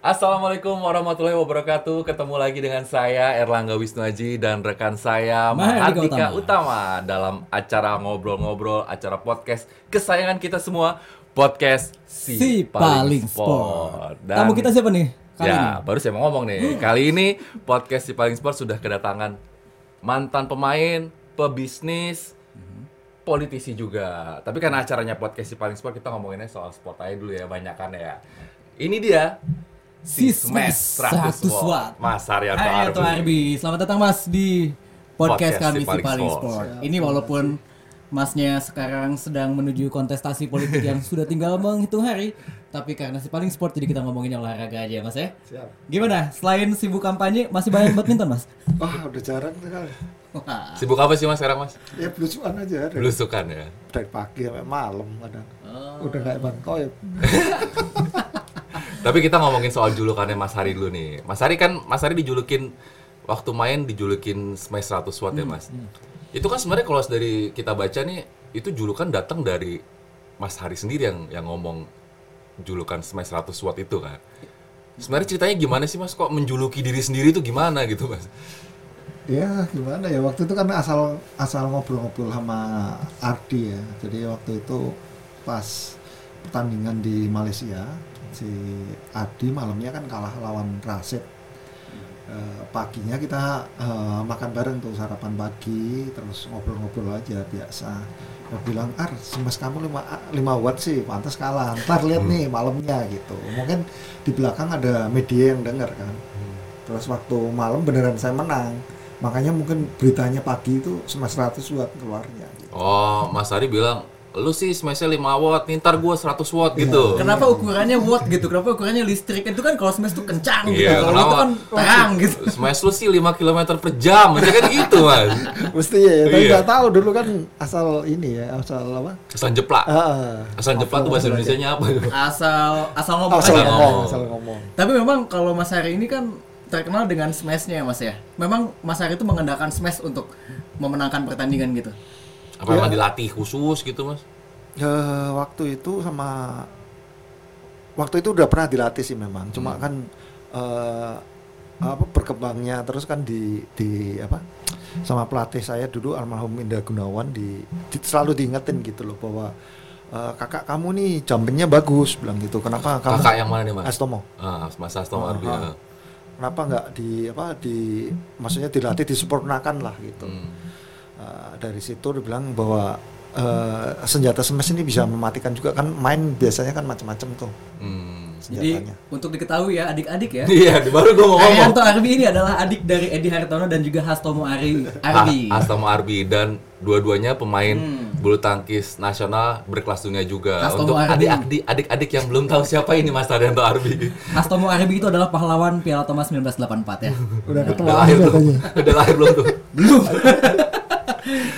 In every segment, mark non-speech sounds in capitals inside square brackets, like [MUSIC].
Assalamualaikum warahmatullahi wabarakatuh. Ketemu lagi dengan saya Erlangga Wisnuaji dan rekan saya Mahardika Utama. Utama. dalam acara ngobrol-ngobrol, acara podcast kesayangan kita semua, podcast Si, Si Paling Sport. Dan- Tamu kita siapa nih kali ya, ini? Hmm. baru saya mau ngomong nih. Kali ini podcast Si Paling Sport sudah kedatangan mantan pemain, pebisnis, Hmm. politisi juga. Tapi karena acaranya podcast Si Paling Sport kita ngomonginnya soal sport aja dulu ya, banyakan ya. Ini dia Si Smash 100 watt. Mas Haryanto Hai Arbi. Arbi, selamat datang Mas di podcast, Podcast kami Si Paling Paling Sport. Sport. Ini walaupun Masnya sekarang sedang menuju kontestasi politik yang sudah tinggal menghitung hari, tapi karena Si Paling Sport jadi kita ngomongin olahraga aja Mas ya. Siap. Gimana? Selain sibuk kampanye, masih banyak badminton Mas? Wah, udah jarang sekali. Wah. Sibuk apa sih Mas sekarang Mas? Ya belusukan aja Belusukan ya. dari pagi sampai malam kadang. Oh. Udah kayak Bang Koyep. Tapi kita ngomongin soal julukannya Mas Hari dulu nih. Mas Hari kan Mas Hari dijulukin waktu main dijulukin Smash 100 watt ya Mas. Itu kan sebenarnya kalau dari kita baca nih itu julukan datang dari Mas Hari sendiri yang yang ngomong julukan Smash 100 watt itu kan. Sebenarnya ceritanya gimana sih Mas kok menjuluki diri sendiri itu gimana gitu Mas? Ya gimana ya waktu itu kan asal asal ngobrol-ngobrol sama Ardi ya. Jadi waktu itu pas pertandingan di Malaysia si Ardi malamnya kan kalah lawan Rasid. Eh, paginya kita eh, makan bareng tuh sarapan pagi terus ngobrol-ngobrol aja biasa. Dia bilang, Ar, smash kamu 5, 5 watt sih, pantas kalah. Ntar lihat nih malamnya gitu. Mungkin di belakang ada media yang dengar kan. Terus waktu malam beneran saya menang. Makanya mungkin beritanya pagi itu smash 100 watt keluarnya. Gitu. Oh, Mas Hari bilang, lu sih Smash-nya 5 watt, nih ntar gua 100 watt gitu. Kenapa ukurannya watt gitu? Kenapa ukurannya listrik? Itu kan kalau smash tuh kencang gitu. Iya, Kalau itu kan terang gitu. Smash lu sih 5 km per jam, aja kan gitu Mas. Mesti ya, tapi Iya. nggak tahu dulu kan asal ini ya, asal apa? Kesan jeplak. Ah, Kesan jeplak tuh bahasa Indonesia-nya apa? Asal asal ngomong asal aja. ngomong. asal ngomong. Tapi memang kalau Mas Hari ini kan terkenal dengan smashnya ya Mas ya. Memang Mas Hari itu mengandalkan smash untuk memenangkan pertandingan gitu. Apa emang Iya. dilatih khusus gitu Mas? Eh, waktu itu sama waktu itu udah pernah dilatih sih memang cuma Hmm. kan eh, apa berkembangnya terus kan di di apa sama pelatih saya dulu almarhum Indah Gunawan di, di- selalu diingetin gitu loh bahwa eh, kakak kamu nih jumpingnya bagus bilang gitu kenapa kamu Kakak yang mana nih Mas? Astomo Ah, Mas Asto Oh, Arbi. ah. ya. kenapa nggak di apa di maksudnya dilatih disempurnakan lah gitu Hmm. Uh, dari situ dia bilang bahwa uh, senjata smash ini bisa mematikan juga kan main biasanya kan macam-macam tuh Hmm. Jadi senjatanya. untuk diketahui ya adik-adik ya. Iya, baru gua mau ngomong. Arianto Arbi ini adalah adik dari Edi Hartono dan juga Hastomo Ari Arbi. Ah, Astomo Arbi dan dua-duanya pemain Hmm. bulu tangkis nasional berkelas dunia juga. Astomo Untuk Arbi. adik-adik adik-adik yang belum tahu siapa ini Mas Arianto Arbi. Hastomo Arbi itu adalah pahlawan Piala Thomas 1984 ya. [LAUGHS] udah ketemu Udah lahir tuh. Udah lahir belum tuh? Belum. [LAUGHS]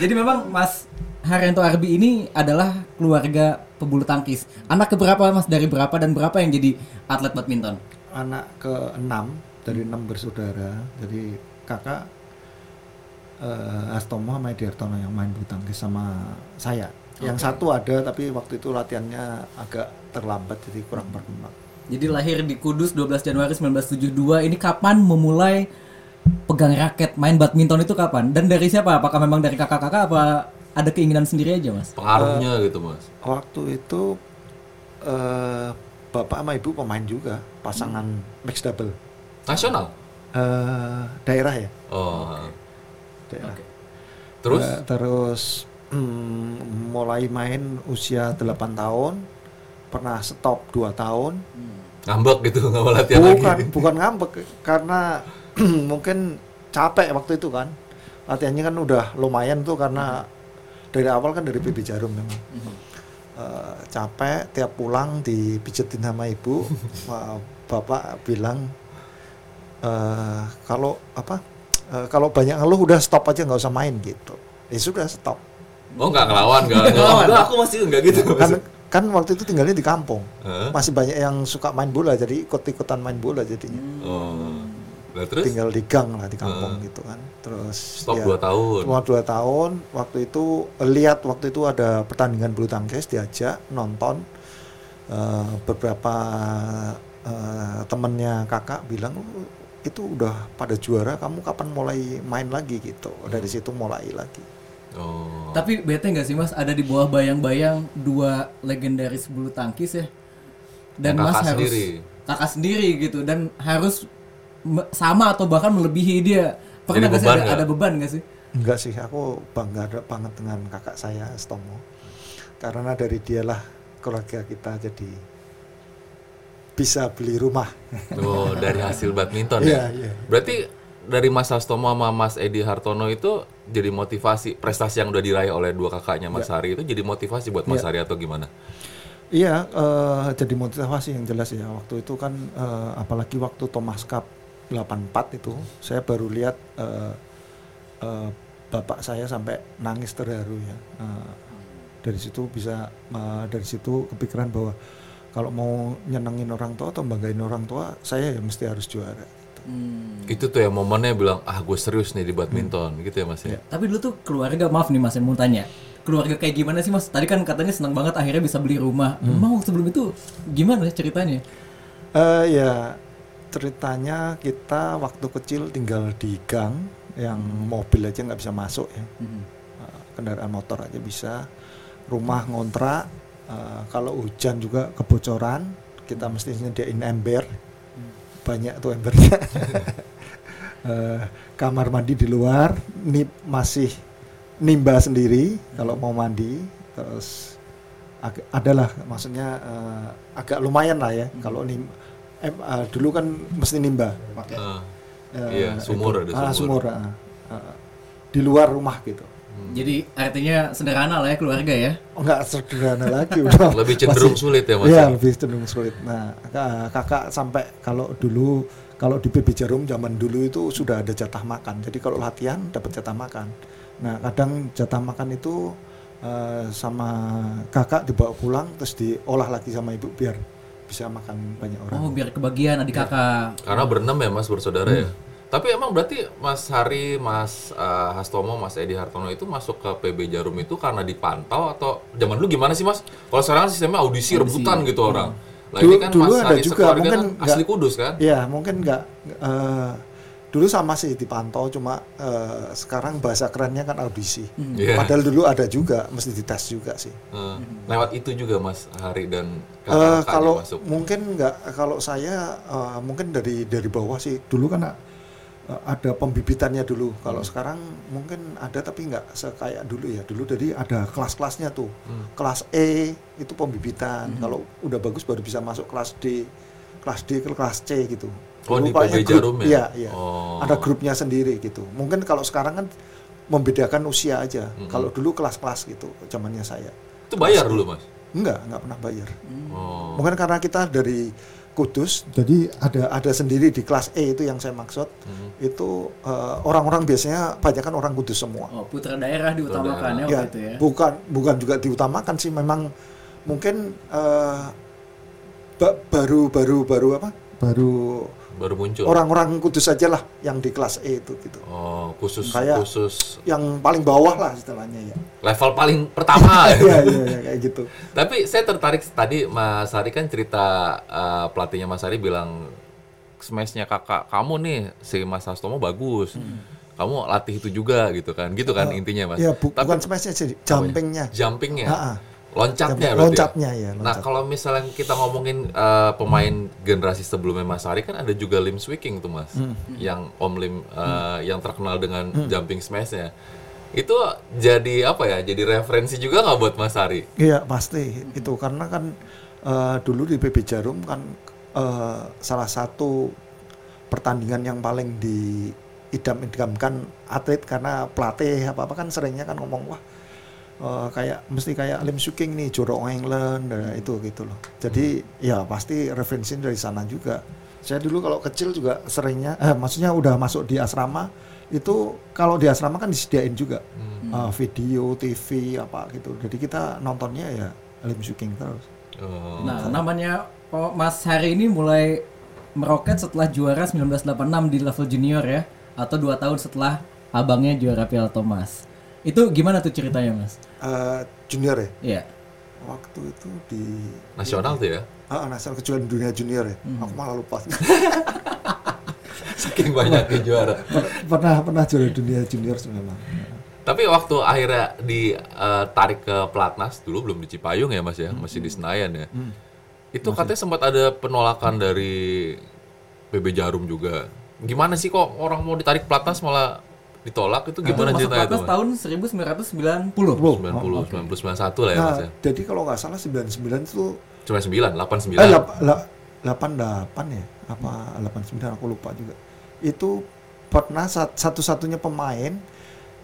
Jadi memang Mas Haryanto Arbi ini adalah keluarga pebulu tangkis. Anak keberapa Mas dari berapa dan berapa yang jadi atlet badminton? anak ke enam dari enam bersaudara jadi kakak uh, Astomo sama Edi Hartono yang main bulu tangkis sama saya yang Oke. satu ada tapi waktu itu latihannya agak terlambat jadi kurang berkembang Jadi lahir di Kudus 12 Januari 1972. Ini kapan memulai pegang raket main badminton itu kapan? Dan dari siapa? Apakah memang dari kakak-kakak apa ada keinginan sendiri aja, Mas? Pengaruhnya gitu, Mas. waktu itu eh bapak sama ibu pemain juga pasangan mix double Nasional. Eh daerah ya Oh. daerah Terus Eh, terus mm, mulai main usia 8 tahun pernah stop 2 tahun ngambek gitu [LAUGHS] nggak mau latihan bukan lagi. bukan ngambek karena [CLEARS THROAT] mungkin capek waktu itu kan latihannya kan udah lumayan tuh karena dari awal kan dari PB Jarum memang Eh, capek tiap pulang dipijetin sama ibu [LAUGHS] Wah, bapak bilang eh kalau apa eh, kalau banyak ngeluh udah stop aja nggak usah main gitu ya sudah stop Oh nggak ngelawan nggak. Ngelawan. Aku masih nggak gitu. kan kan waktu itu tinggalnya di kampung Hah? masih banyak yang suka main bola jadi ikut-ikutan main bola jadinya Oh. Nah, terus tinggal di gang lah di kampung Heeh. gitu kan terus stop ya, 2 tahun. cuma dua tahun waktu itu lihat waktu itu ada pertandingan bulu tangkis diajak nonton Eh, beberapa eh, temennya kakak bilang "Oh, itu udah pada juara kamu kapan mulai main lagi gitu dari Hmm. situ mulai lagi Oh. Tapi bete nggak sih mas ada di bawah bayang-bayang dua legendaris bulu tangkis ya dan Yang mas kakak harus sendiri. kakak sendiri gitu dan harus sama atau bahkan melebihi dia pernah Jadi nggak sih beban ada, ada beban nggak sih enggak sih aku bangga banget dengan kakak saya Stomo karena dari dialah keluarga kita jadi bisa beli rumah Oh, dari hasil badminton Iya, ya. iya. Berarti dari Mas Hastomo sama Mas Edi Hartono itu jadi motivasi prestasi yang udah diraih oleh dua kakaknya Mas Iya. Hari itu jadi motivasi buat Mas Hari atau gimana? Iya, eh, jadi motivasi yang jelas ya. Waktu itu kan, eh, apalagi waktu Thomas Cup 84 itu, saya baru lihat eh, eh, bapak saya sampai nangis terharu ya. Eh, dari situ bisa, eh, dari situ kepikiran bahwa kalau mau nyenengin orang tua atau banggain orang tua, saya ya mesti harus juara. Hmm. Itu tuh ya momennya bilang ah gue serius nih di badminton gitu ya Mas ya. Tapi dulu tuh keluarga maaf nih mas yang mau tanya keluarga kayak gimana sih mas? Tadi kan katanya senang banget akhirnya bisa beli rumah. Hmm. Emang sebelum itu gimana ceritanya? Eh ya ceritanya kita waktu kecil tinggal di gang yang mobil aja nggak bisa masuk ya. Hmm. Uh, kendaraan motor aja bisa. Rumah ngontrak uh, kalau hujan juga kebocoran kita mesti nyediain ember. Banyak tuh embernya. Uh, [LAUGHS] [LAUGHS] kamar mandi di luar nip masih nimba sendiri kalau mau mandi. Terus ag- adalah maksudnya uh, agak lumayan lah ya kalau nim em, uh, dulu kan mesti nimba pakai Ah, uh, iya, sumur itu. ada Ah, sumur. sumur uh, uh, di luar rumah gitu Jadi artinya sederhana lah ya keluarga ya. Oh, nggak sederhana lagi udah [LAUGHS] Lebih cenderung masih- sulit ya Mas. Iya ya? lebih cenderung sulit. Nah ka- kakak sampai kalau dulu kalau di PB Jarum zaman dulu itu sudah ada jatah makan. Jadi kalau latihan dapat jatah makan. Nah kadang jatah makan itu eh, sama kakak dibawa pulang terus diolah lagi sama ibu biar bisa makan banyak orang. Oh biar kebagian adik kakak. Karena berenam ya Mas bersaudara ya. Hmm. Tapi emang berarti Mas Hari, Mas eh, Hastomo, Mas Edi Hartono itu masuk ke PB Jarum itu karena dipantau atau zaman dulu gimana sih Mas? Kalau sekarang sistemnya audisi, rebutan gitu orang. Nah Dulu- ini kan dulu Mas ada Hari juga, mungkin kan nggak- asli kudus kan? Iya mungkin nggak eh, dulu sama sih dipantau cuma eh, sekarang bahasa kerennya kan audisi. Iya. Padahal dulu ada juga mesti dites juga sih. Eh, lewat itu juga Mas Hari dan Eh, kakak-kakaknya kalau masuk. mungkin nggak kalau saya eh, mungkin dari dari bawah sih. Dulu kan eh, ada pembibitannya dulu. Kalau sekarang mungkin ada tapi nggak sekaya dulu ya. Dulu jadi ada kelas-kelasnya tuh. Kelas E itu pembibitan. Kalau udah bagus baru bisa masuk kelas D kelas D ke kelas C gitu Oh, di PB grup- Jarum ya? iya iya Oh. ada grupnya sendiri gitu mungkin kalau sekarang kan membedakan usia aja kalau dulu kelas-kelas gitu zamannya saya Itu bayar dulu Mas? enggak enggak pernah bayar Oh. Mungkin karena kita dari Kudus, jadi ada ada sendiri di kelas E itu yang saya maksud. Itu eh, orang-orang biasanya banyak kan orang Kudus semua. Oh putra daerah diutamakan ya ya, waktu itu ya. bukan bukan juga diutamakan sih, memang mungkin eh, ba- baru baru baru apa? Baru Baru muncul. orang-orang Kudus aja lah yang di kelas E itu gitu. Oh, khusus Kayak- khusus Yang paling bawah lah istilahnya ya. level paling pertama. [LAUGHS] Iya iya iya, kayak gitu. Tapi saya tertarik tadi Mas Hari kan cerita eh, pelatihnya Mas Hari bilang smashnya kakak kamu nih si Mas Hastomo bagus. Kamu latih itu juga gitu kan. Gitu kan intinya Mas. Ya bu- Tapi bukan smashnya sih, jumpingnya. jumpingnya. Ha-ha. Loncatnya berarti. loncatnya ya, Nah, loncat. kalau misalnya kita ngomongin eh, pemain generasi sebelumnya Mas Hari kan ada juga Lim Swiking tuh Mas. Hmm. Yang Om Lim eh, yang terkenal dengan jumping smashnya. Itu jadi apa ya? Jadi referensi juga nggak buat Mas Hari? Iya pasti itu karena kan eh, dulu di PB Jarum kan eh, salah satu pertandingan yang paling diidam-idamkan atlet karena pelatih apa apa kan seringnya kan ngomong wah eh, kayak mesti kayak Lim Suking nih Jorok England nah, itu gitu loh. Jadi ya pasti referensi dari sana juga. Saya dulu kalau kecil juga seringnya eh, maksudnya udah masuk di asrama itu kalau di asrama kan disediain juga eh, video, TV apa gitu. Jadi kita nontonnya ya Lim Suking terus. Oh. Nah namanya oh, Mas Hari ini mulai meroket setelah juara 1986 di level junior ya atau dua tahun setelah abangnya juara Piala Thomas. Itu gimana tuh ceritanya Mas? Eh, junior ya. Iya. waktu itu di Nasional tuh ya. ah, nasional kejuaraan dunia junior ya. Hmm. Aku malah lupa. [LAUGHS] Saking banyaknya juara. pernah pernah juara dunia junior memang. Tapi waktu akhirnya ditarik ke Platnas dulu belum di Cipayung ya Mas ya, masih di Senayan ya. Itu katanya sempat ada penolakan dari PB Jarum juga. Gimana sih kok orang mau ditarik Platnas malah ditolak itu gimana Masuk ceritanya itu? Tahun 1990. Wow. 90, 90, 91 lah ya Nah, Mas ya. jadi kalau nggak salah 99 itu 99, 89. eh lap- la- 88 ya apa 89 aku lupa juga. Itu pernah sat- satu-satunya pemain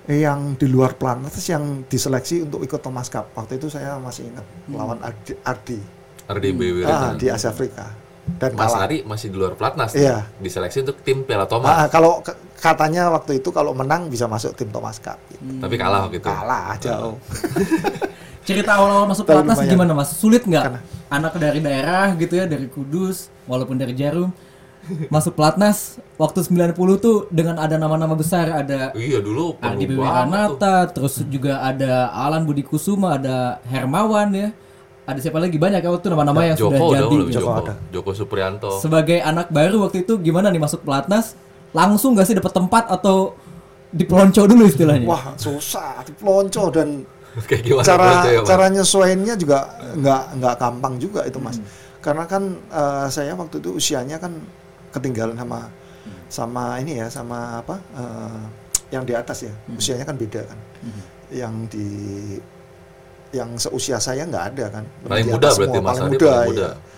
yang di luar Platnas yang diseleksi untuk ikut Thomas Cup. Waktu itu saya masih ingat lawan Ardi, Ardi RDBW ah, Renan. di Asia Afrika dan Mas kalah. Ari masih di luar Platnas. Iya. Diseleksi untuk tim Piala Thomas. Ah, kalau katanya waktu itu kalau menang bisa masuk tim Thomas Cup. gitu. Tapi kalah waktu itu. Kalah jauh. [LAUGHS] Cerita awal-awal masuk lumayan. gimana Mas? Sulit nggak? Anak dari daerah gitu ya, dari Kudus, walaupun dari Jarum. Masuk Platnas waktu 90 tuh dengan ada nama-nama besar, ada Iya dulu tuh. Wiranata, terus juga ada Alan Budi Kusuma, ada Hermawan ya. Ada siapa lagi banyak ya waktu itu nama-nama yang Joko sudah udah jadi. gitu. Joko. ada. Joko Suprianto. Sebagai anak baru waktu itu gimana nih masuk Platnas? Langsung gak sih dapat tempat atau dipelonco dulu istilahnya? Wah, susah, pelonco dan [LAUGHS] Kayak gimana cara ya, Mas? cara nyesuaiinnya juga nggak nggak gampang juga itu Hmm. mas karena kan eh, saya waktu itu usianya kan ketinggalan sama sama ini ya sama apa eh, yang di atas ya Hmm. usianya kan beda kan yang di yang seusia saya nggak ada kan Paling Di muda berarti semua, Mas paling muda, paling muda. iya.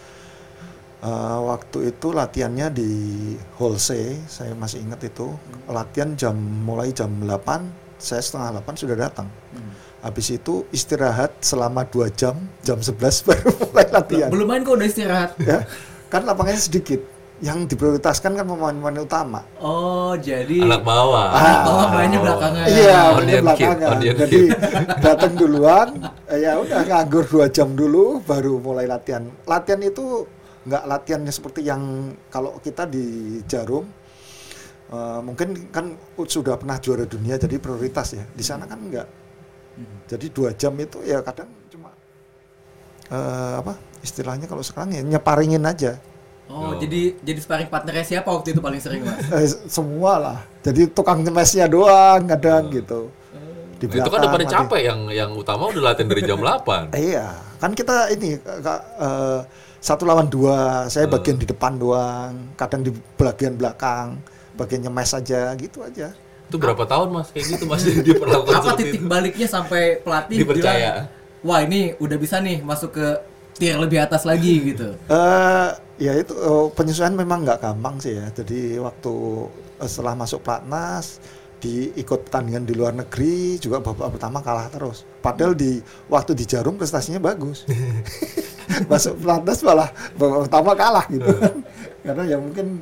Eh, waktu itu latihannya di Holse, saya masih ingat itu. Latihan jam mulai jam 8, saya setengah 8 sudah datang. Habis itu istirahat selama 2 jam, jam 11 [LAUGHS] baru mulai latihan. Belum main kok udah istirahat. Ya, kan lapangannya sedikit. Yang diprioritaskan kan pemain-pemain utama. Oh, jadi Anak bawah. anak bawah mainnya belakangan. Iya, mainnya belakangan. Jadi datang duluan, eh, ya udah nganggur 2 jam dulu, baru mulai latihan. Latihan itu nggak latihannya seperti yang kalau kita di Jarum eh, mungkin kan sudah pernah juara dunia jadi prioritas ya di sana kan enggak jadi dua jam itu ya kadang cuma eh, apa istilahnya kalau sekarang ya nyeparingin aja Oh, jadi jadi sparring partnernya siapa waktu itu paling sering, Mas? Eh, semua lah jadi tukang ngemesnya doang kadang gitu di Nah, itu kan udah pada mati. capek yang yang utama udah latihan dari jam 8. [LAUGHS] Iya, kan kita ini Kak, eh, satu lawan dua, saya Hmm. bagian di depan doang, kadang di bagian belakang, bagian nyemes aja gitu aja. Itu berapa tahun Mas kayak gitu Mas [LAUGHS] diperlakukan Apa titik itu? baliknya sampai pelatih Dipercaya. bilang, wah ini udah bisa nih masuk ke tier lebih atas lagi gitu. Eh, ya itu eh, penyesuaian memang nggak gampang sih ya. Jadi waktu eh, setelah masuk platnas, di ikut pertandingan di luar negeri juga babak pertama kalah terus. Padahal di waktu di Jarum prestasinya bagus. [LAUGHS] masuk platnas malah babak pertama kalah gitu kan. Karena ya mungkin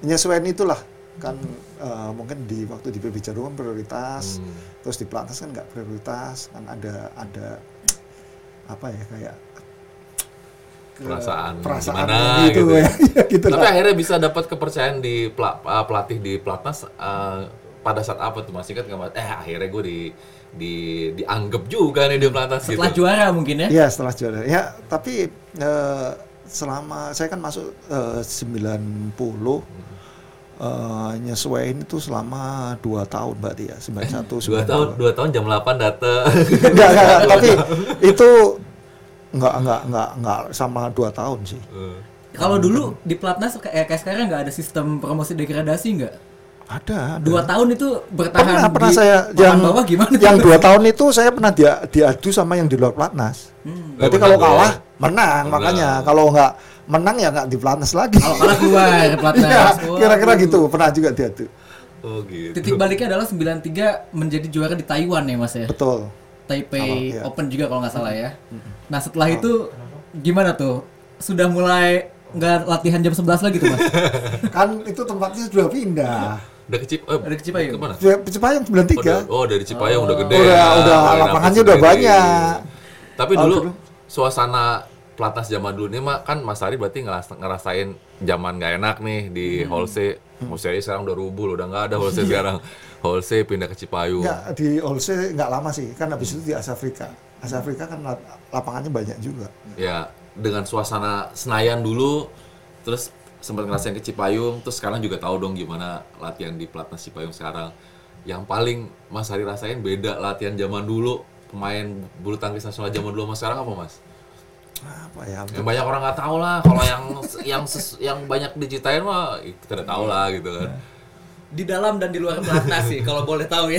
penyesuaian itulah kan eh, mungkin di waktu di PB Jarum kan prioritas, Hmm. terus di platnas kan nggak prioritas, kan ada ada apa ya kayak Perasaan, perasaan gimana gitu, gitu. ya, [LAUGHS] gitu Tapi lah. akhirnya bisa dapat kepercayaan di pela- uh, pelatih di Platnas uh, pada saat apa tuh Mas ingat nggak Mas? Eh akhirnya gue di di dianggap juga nih di Platnas Setelah gitu. juara mungkin ya. Iya setelah juara. Ya tapi eh, selama saya kan masuk eh, 90 eh, nyesuaiin itu selama dua tahun berarti ya 91 [LAUGHS] Dua tahun, dua tahun jam 8 datang. enggak, enggak, enggak, [LAUGHS] tapi itu enggak enggak enggak enggak sama dua tahun sih. Eh, Kalau dulu di Platnas kayak kayak sekarang nggak ada sistem promosi degradasi nggak? Ada, ada. Dua tahun itu bertahan pernah pernah di saya yang bawah gimana? yang dua tahun itu saya pernah dia diadu sama yang di luar platnas. Hmm. Berarti Eh, kalau menang kalah ya? menang, Menang. makanya kalau enggak menang ya enggak di platnas lagi. Kalau kalah keluar Platnas. Wah. kira-kira gitu pernah juga diadu. Oh gitu. Titik baliknya adalah 93 menjadi juara di Taiwan ya Mas ya. Betul. Taipei iya. Open juga kalau nggak salah ya. Nah setelah itu gimana tuh? Sudah mulai nggak latihan jam 11 lagi tuh mas? [LAUGHS] kan itu tempatnya sudah pindah. Udah ke Cip, eh, ke Cipayung? Ke mana? Sudah Cipayung Oh, udah- 93. oh dari Cipayung udah gede. Udah- ya, udah lapangannya apa udah banyak. Tapi Oh, dulu dulu. suasana Platnas zaman dulu ini mah kan Mas Ari berarti ngeras- ngerasain zaman nggak enak nih di Hmm. Holse. Holse sekarang udah rubuh, udah nggak ada Holse sekarang. Holse pindah ke Cipayung. Enggak di Olse enggak lama sih, kan habis itu di Asia Afrika. Asia Afrika kan lap- lapangannya banyak juga. Ya, dengan suasana Senayan dulu, terus sempat ngerasain ke Cipayung, terus sekarang juga tahu dong gimana latihan di Platnas Cipayung sekarang. Yang paling Mas Hari rasain beda latihan zaman dulu, pemain bulu tangkis nasional zaman dulu sama sekarang apa Mas? Apa ya? Yang banyak orang nggak tahu lah, kalau yang yang ses- yang banyak diceritain mah kita udah tahu lah gitu kan. Di dalam dan di luar pelatnas sih kalau boleh tahu ya.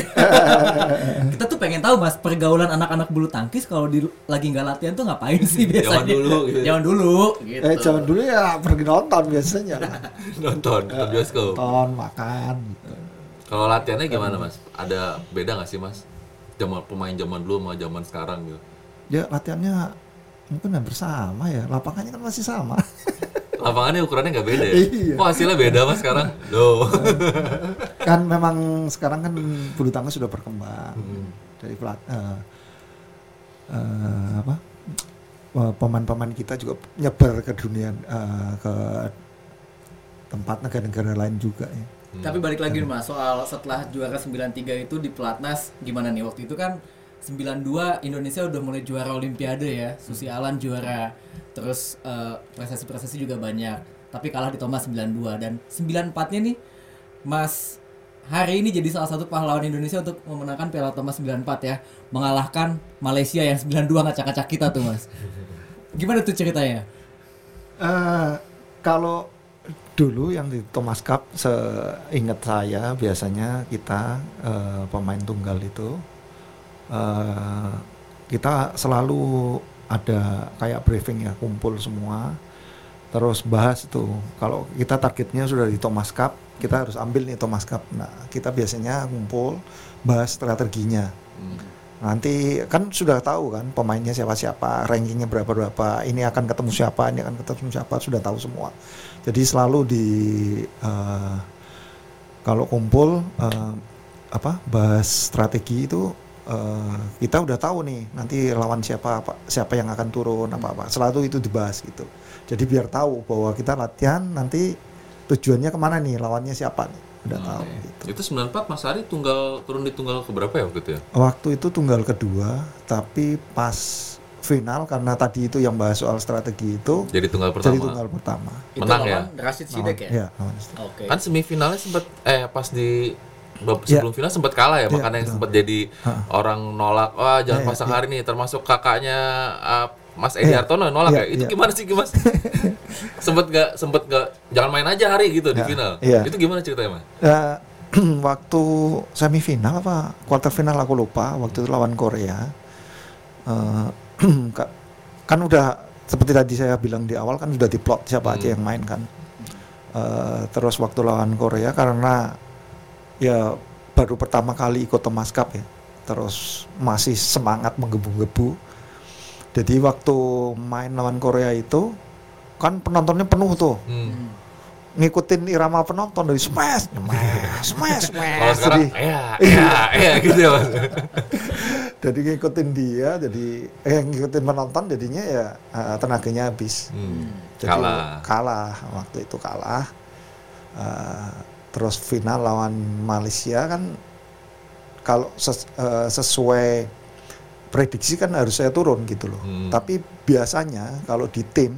[LAUGHS] Kita tuh pengen tahu Mas pergaulan anak-anak bulu tangkis kalau di lagi nggak latihan tuh ngapain sih biasanya? Zaman dulu [LAUGHS] gitu. Zaman dulu gitu. Eh zaman dulu ya pergi nonton biasanya. [LAUGHS] Nonton, nonton bioskop. nonton, makan gitu. Kalau latihannya gimana Mas? Ada beda nggak sih Mas? Zaman pemain zaman dulu sama zaman sekarang gitu. Ya latihannya mungkin hampir sama ya. Lapangannya kan masih sama. [LAUGHS] Lapangannya ukurannya nggak beda ya? Iya. Kok hasilnya beda mas sekarang? Loh. [LAUGHS] kan memang sekarang kan bulu tangkis sudah berkembang Hmm. dari pelat eh, eh, apa eh, pemain-pemain kita juga nyebar ke dunia eh, ke tempat negara-negara lain juga ya. Tapi balik lagi nih Mas soal setelah juara 93 itu di pelatnas gimana nih waktu itu kan 92 Indonesia udah mulai juara olimpiade ya. Susi Alan juara. Terus eh, prestasi-prestasi juga banyak. Tapi kalah di Thomas 92 dan 94-nya nih Mas hari ini jadi salah satu pahlawan Indonesia untuk memenangkan Piala Thomas 94 ya. Mengalahkan Malaysia yang 92 ngacak-ngacak kita tuh Mas. Gimana tuh ceritanya? Eh, kalau dulu yang di Thomas Cup seingat saya biasanya kita eh, pemain tunggal itu eh, kita selalu ada kayak briefing ya kumpul semua. Terus bahas itu kalau kita targetnya sudah di Thomas Cup kita harus ambil nih Thomas Cup. Nah kita biasanya kumpul bahas strateginya. Nanti kan sudah tahu kan pemainnya siapa siapa rankingnya berapa berapa ini akan ketemu siapa ini akan ketemu siapa sudah tahu semua. Jadi selalu di eh, kalau kumpul eh, apa bahas strategi itu eh, kita udah tahu nih nanti lawan siapa apa siapa yang akan turun apa apa selalu itu dibahas gitu jadi biar tahu bahwa kita latihan nanti tujuannya ke mana nih lawannya siapa nih udah tahu gitu. Itu 94 Mas Ari tunggal turun di tunggal keberapa ya waktu itu ya? Waktu itu tunggal kedua, tapi pas final karena tadi itu yang bahas soal strategi itu Jadi tunggal jadi pertama. tunggal pertama. Menang ya? Rashid Sidek ya? Ya, lawan. Oke. Kan semifinalnya sempat eh pas di bab Ya. sebelum final sempat kalah ya, Ya, makanya yang betul. sempat jadi orang nolak, wah jangan ya, pasang ya. hari nih, termasuk kakaknya uh, Mas Edi Ya. Hartono nolak Ya, ya. Itu ya. gimana sih Mas? [LAUGHS] sempet gak sempet gak jangan main aja hari gitu di Ya, final. iya. Itu gimana ceritanya Mas? Ya, [CLEARS THROAT] waktu semifinal apa quarter final aku lupa waktu itu lawan Korea [CLEARS THROAT] ka- kan udah seperti tadi saya bilang di awal kan sudah diplot siapa aja yang main kan Eh, terus waktu lawan Korea karena ya baru pertama kali ikut Thomas Cup ya terus masih semangat menggebu-gebu jadi waktu main lawan Korea itu kan penontonnya penuh tuh Hmm. ngikutin irama penonton dari smash, smash, smash, [LAUGHS] smash. Jadi, ya, [LAUGHS] ya, ya gitu ya Mas. [LAUGHS] jadi ngikutin dia, jadi eh ngikutin penonton jadinya ya eh, tenaganya habis. Hmm. Jadi Kalah. kalah waktu itu kalah. Eh, terus final lawan Malaysia kan kalau ses- eh, sesuai prediksi kan harus saya turun gitu loh. Hmm. Tapi biasanya kalau di tim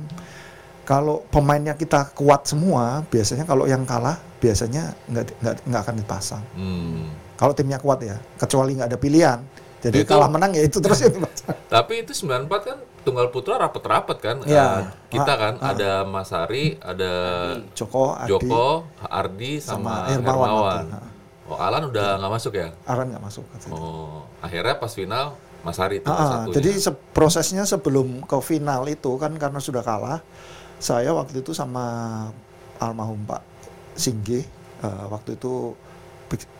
kalau pemainnya kita kuat semua, biasanya kalau yang kalah biasanya nggak nggak nggak akan dipasang. Hmm. Kalau timnya kuat ya, kecuali nggak ada pilihan. Jadi Itu- kalah menang ya itu terus yang dipasang. Tapi itu 94 kan tunggal putra rapet-rapet kan. Iya. Eh, kita Ah, kan ah. ada Mas Ari, ada Joko, Adi, Joko, Ardi sama, sama Hermawan. Hermawan. Nah, Oh, Alan udah nggak masuk ya? Aran nggak masuk. katanya. Oh, akhirnya pas final Mas Ari itu Ah, ah, jadi se- prosesnya sebelum ke final itu kan karena sudah kalah, saya waktu itu sama almarhum Pak Singgi, eh, waktu itu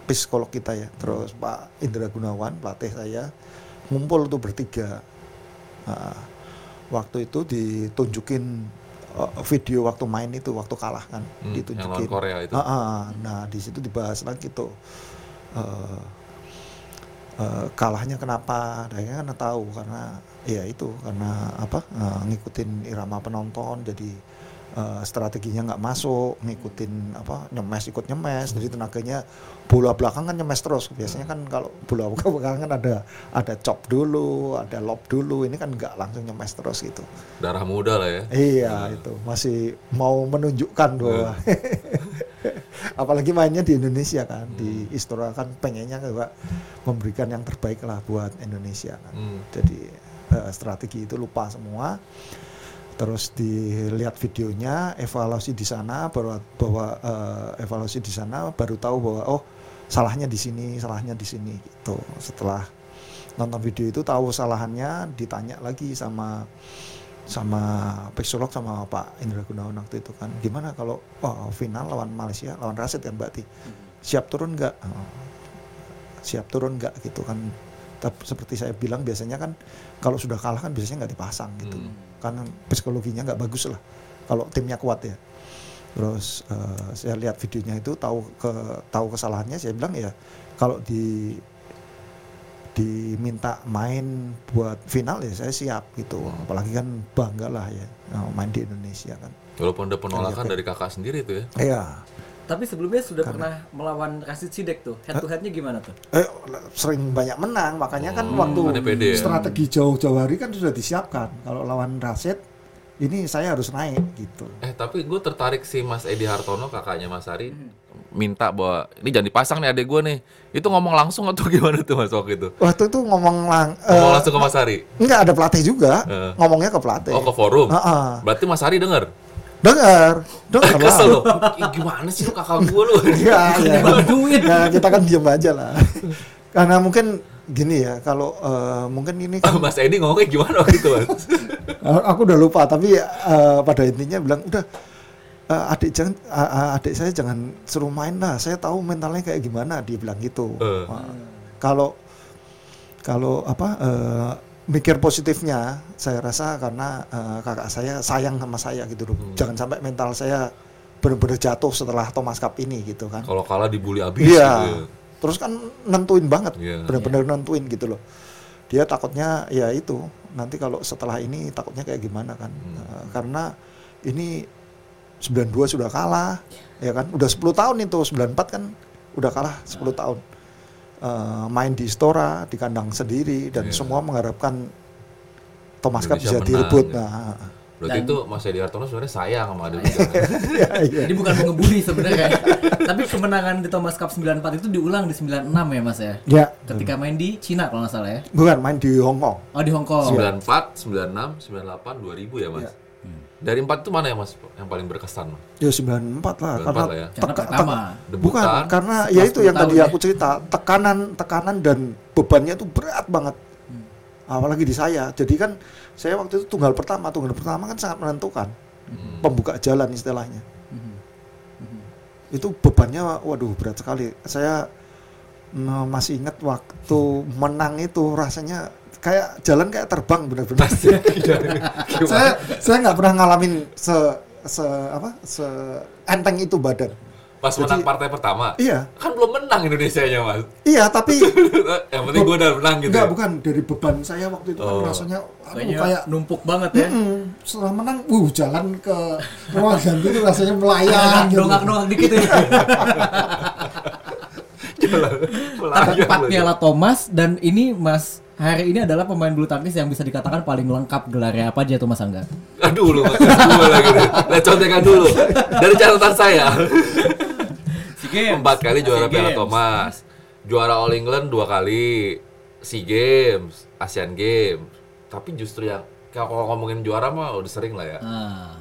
psikolog kita ya, terus Pak Indra Gunawan pelatih saya ngumpul tuh bertiga. Nah, waktu itu ditunjukin eh, video waktu main itu waktu kalah kan, Hmm, yang ditunjukin. lawan Korea itu. Ah, ah. nah di situ dibahas lagi tuh eh, kalahnya kenapa? Akhirnya karena tahu karena ya itu karena apa eh, ngikutin irama penonton jadi eh, strateginya nggak masuk, ngikutin apa nyemes ikut nyemes, jadi tenaganya bola belakang kan nyemes terus. Biasanya kan kalau bola [LAUGHS] belakang kan ada ada chop dulu, ada lob dulu, ini kan nggak langsung nyemes terus gitu. Darah muda lah ya. Iya itu masih mau menunjukkan bahwa [LAUGHS] apalagi mainnya di Indonesia kan di Istora kan pengennya juga memberikan yang terbaik lah buat Indonesia kan. Hmm. Jadi eh, strategi itu lupa semua. Terus dilihat videonya, evaluasi di sana bahwa bahwa eh, evaluasi di sana baru tahu bahwa oh salahnya di sini, salahnya di sini gitu. Setelah nonton video itu tahu kesalahannya, ditanya lagi sama sama psikolog sama Pak Indra Gunawan waktu itu kan gimana kalau oh, final lawan Malaysia lawan Rasid kan berarti siap turun nggak? Oh, siap turun nggak? Gitu kan Tapi seperti saya bilang biasanya kan kalau sudah kalah kan biasanya nggak dipasang gitu. Hmm. karena psikologinya nggak bagus lah kalau timnya kuat ya. Terus eh, saya lihat videonya itu tahu ke tahu kesalahannya saya bilang ya kalau di diminta main buat final ya saya siap gitu. Apalagi kan bangga lah ya eh, main di Indonesia kan. Walaupun ada penolakan Iya, dari kakak sendiri tuh ya. iya Tapi sebelumnya sudah pernah melawan Rashid Sidek tuh. Head to headnya gimana tuh? eh, sering banyak menang makanya kan Oh, waktu ada pede ya. strategi jauh-jauh hari kan sudah disiapkan kalau lawan Rasid ini saya harus naik gitu Eh tapi gue tertarik sih Mas Edi Hartono kakaknya Mas Ari minta bahwa ini jangan dipasang nih adek gue nih. Itu ngomong langsung atau [LAUGHS] gimana tuh Mas waktu itu? waktu itu ngomong lang Ngomong eh, langsung ke Mas Ari. enggak ada pelatih juga Eh. ngomongnya ke pelatih Oh ke forum. Heeh. Berarti Mas Ari denger. Dengar dengar lah Kesel gimana sih lu kakak gue lu? Iya, iya. Bantuin. Nah, kita kan diam aja lah. Karena mungkin gini ya, kalau eh, mungkin ini kan Mas Edi ngomongnya gimana waktu itu Mas? aku udah lupa, tapi eh, pada intinya bilang udah eh, adik jangan a- adik saya jangan suruh main lah. Saya tahu mentalnya kayak gimana. Dia bilang gitu. Eh. Wah, Kalau kalau apa eh, mikir positifnya, saya rasa karena eh, kakak saya sayang sama saya gitu loh. Hmm. Jangan sampai mental saya benar-benar jatuh setelah Thomas Cup ini gitu kan. Kalau kalah dibully abis Iya. gitu ya. Terus kan nentuin banget, Iya. benar-benar nentuin gitu loh. Dia takutnya ya itu nanti kalau setelah ini takutnya kayak gimana kan? Hmm. Eh, karena ini 92 sudah kalah, ya kan? Udah 10 tahun itu 94 kan udah kalah 10 tahun. Eh, main di Istora di kandang sendiri dan Iya. semua mengharapkan Thomas Cup bisa direbut. ya. Nah, Berarti Dan- itu Mas Edi Hartono sebenarnya sayang sama juga. [LAUGHS] iya, iya. Jadi bukan mengebuli sebenarnya. [LAUGHS] Tapi kemenangan di Thomas Cup 94 itu diulang di 96 ya Mas ya. Ya, Ketika main di Cina kalau nggak salah ya. bukan main di Hong Kong. Oh di Hong Kong. 94, 96, 98, 2000 ya Mas? Iya. Dari empat itu mana ya Mas yang paling berkesan? Mas? Ya 94 lah 94 karena lah ya. Karena pertama. Debutan. Bukan, karena ya itu yang 10 tadi tahun aku cerita, tekanan, tekanan dan bebannya itu berat banget. Hmm. Apalagi di saya. Jadi kan saya waktu itu tunggal pertama, tunggal pertama kan sangat menentukan. Hmm. Pembuka jalan istilahnya. Mhm. Itu bebannya waduh berat sekali. Saya mm, masih ingat waktu menang itu rasanya kayak jalan kayak terbang benar-benar. [LAUGHS] saya saya nggak pernah ngalamin se se apa se enteng itu badan. Pas Jadi- menang partai pertama, Iya, kan belum menang Indonesia nya Mas. iya tapi [LAUGHS] yang penting gue udah menang gitu. Enggak, ya. bukan dari beban saya waktu itu Oh. kan rasanya aduh, kayak numpuk banget ya. mm, setelah menang, uh jalan ke ruang ganti itu rasanya melayang gitu. Dongak-dongak [LAUGHS] dikit ya. Jalan melayang lagi. piala Thomas dan ini Mas hari ini adalah pemain bulu tangkis yang bisa dikatakan paling lengkap gelarnya apa aja tuh Mas Angga? Aduh lu Mas, gue lagi nih. Lihat contekan dulu. Dari catatan saya. Empat kali juara Piala Games. Thomas. Juara All England dua kali. SEA Games, Asian Games. Tapi justru yang kalau ngomongin juara mah udah sering lah ya. Ah,